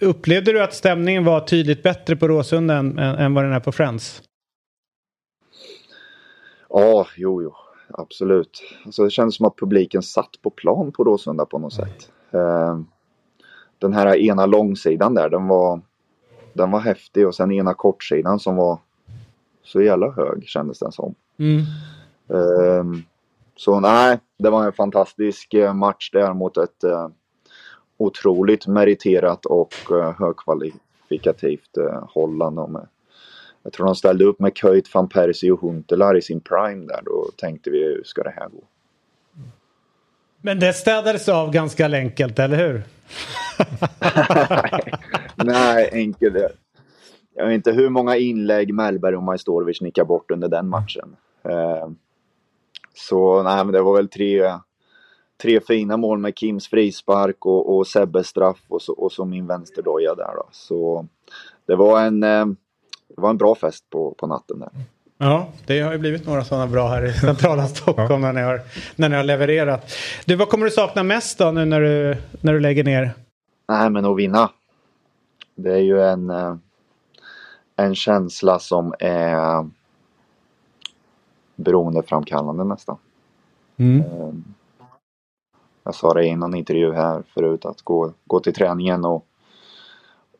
Upplevde du att stämningen var tydligt bättre på Råsunda än, än, än vad den är på Friends? Ja, jo, jo. Absolut. Alltså, det kändes som att publiken satt på plan på Råsunda på något sätt. Eh, den här ena långsidan där, den var, den var häftig och sen ena kortsidan som var så jävla hög kändes den som. Mm. Eh, så nej, det var en fantastisk eh, match där mot ett eh, otroligt meriterat och eh, högkvalitativt Holland. Och med, jag tror de ställde upp med Köjt, van Persie och Huntelaar i sin prime där. Då tänkte vi hur ska det här gå? Men det städades av ganska enkelt, eller hur? Nej, enkelt. Jag vet inte hur många inlägg Mellberg och Majstorovic nickade bort under den matchen. Eh, så nej, men det var väl tre, tre fina mål med Kims frispark och, och Sebbes straff och så, och så min vänsterdoja där då. Så det var en, eh, det var en bra fest på, på natten där. Ja, det har ju blivit några sådana bra här i centrala Stockholm när, ni har, när ni har levererat. Du, vad kommer du sakna mest då nu när du, när du lägger ner? Nej, men att vinna. Det är ju en, eh, en känsla som är beroendeframkallande nästan. Mm. Eh, Jag sa det i någon intervju här förut att gå, gå till träningen och,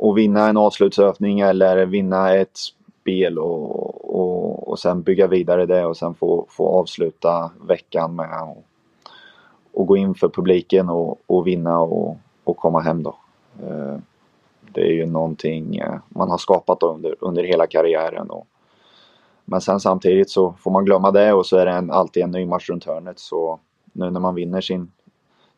och vinna en avslutsövning eller vinna ett spel och, och, och sen bygga vidare det och sen få, få avsluta veckan med att och gå in för publiken och, och vinna och, och komma hem då. Eh, det är ju någonting eh, man har skapat under, under hela karriären. Och, men sen samtidigt så får man glömma det och så är det en, alltid en ny match runt hörnet. Så nu när man vinner sin,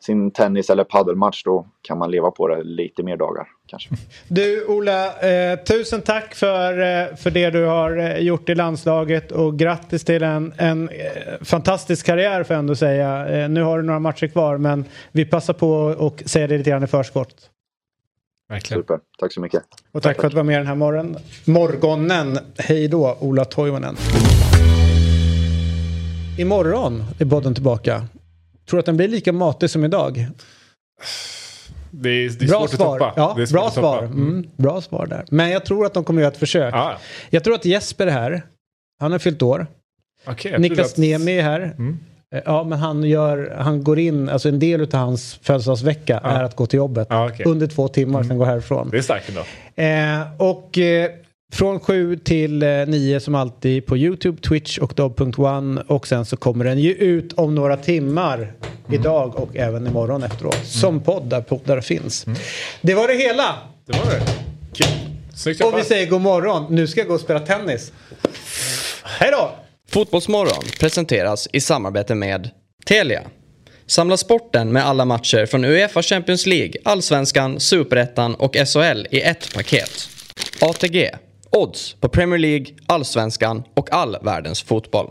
sin tennis eller paddelmatch då kan man leva på det lite mer dagar kanske. Du Ola, eh, tusen tack för, eh, för det du har eh, gjort i landslaget och grattis till en, en eh, fantastisk karriär får jag ändå säga. Eh, nu har du några matcher kvar men vi passar på och säga det lite grann i förskott. Verkligen. Super, tack så mycket. Och tack för att du var med den här morgon, morgonen. Hej då, Ola Toivonen. Imorgon är podden tillbaka. Tror du att den blir lika matig som idag? Det är, det är bra svårt svar. att toppa. Ja, det är bra svar. Mm, bra svar där. Men jag tror att de kommer göra ett försök. Ja, Jag tror att Jesper är här. Han har fyllt år. jag Niklas att- Niemi är här. Mm. Eh, Ja, men han, gör, han går in, alltså en del av hans födelsedagsvecka är att gå till jobbet Ja, okej. under två timmar, sen gå härifrån. Det är starkt ändå. Eh, och eh, från sju till eh, nio som alltid på YouTube, Twitch och Dobb.one. Och sen så kommer den ju ut om några timmar idag och även imorgon efteråt. Som podd där poddar finns. Det var det hela. Det var det. Kul. Snyggt Och vi säger god morgon. Nu ska jag gå och spela tennis. Hej då! Fotbollsmorgon presenteras i samarbete med Telia. Samla sporten med alla matcher från Uefa Champions League, Allsvenskan, Superettan och SHL i ett paket. ATG. Odds på Premier League, Allsvenskan och all världens fotboll.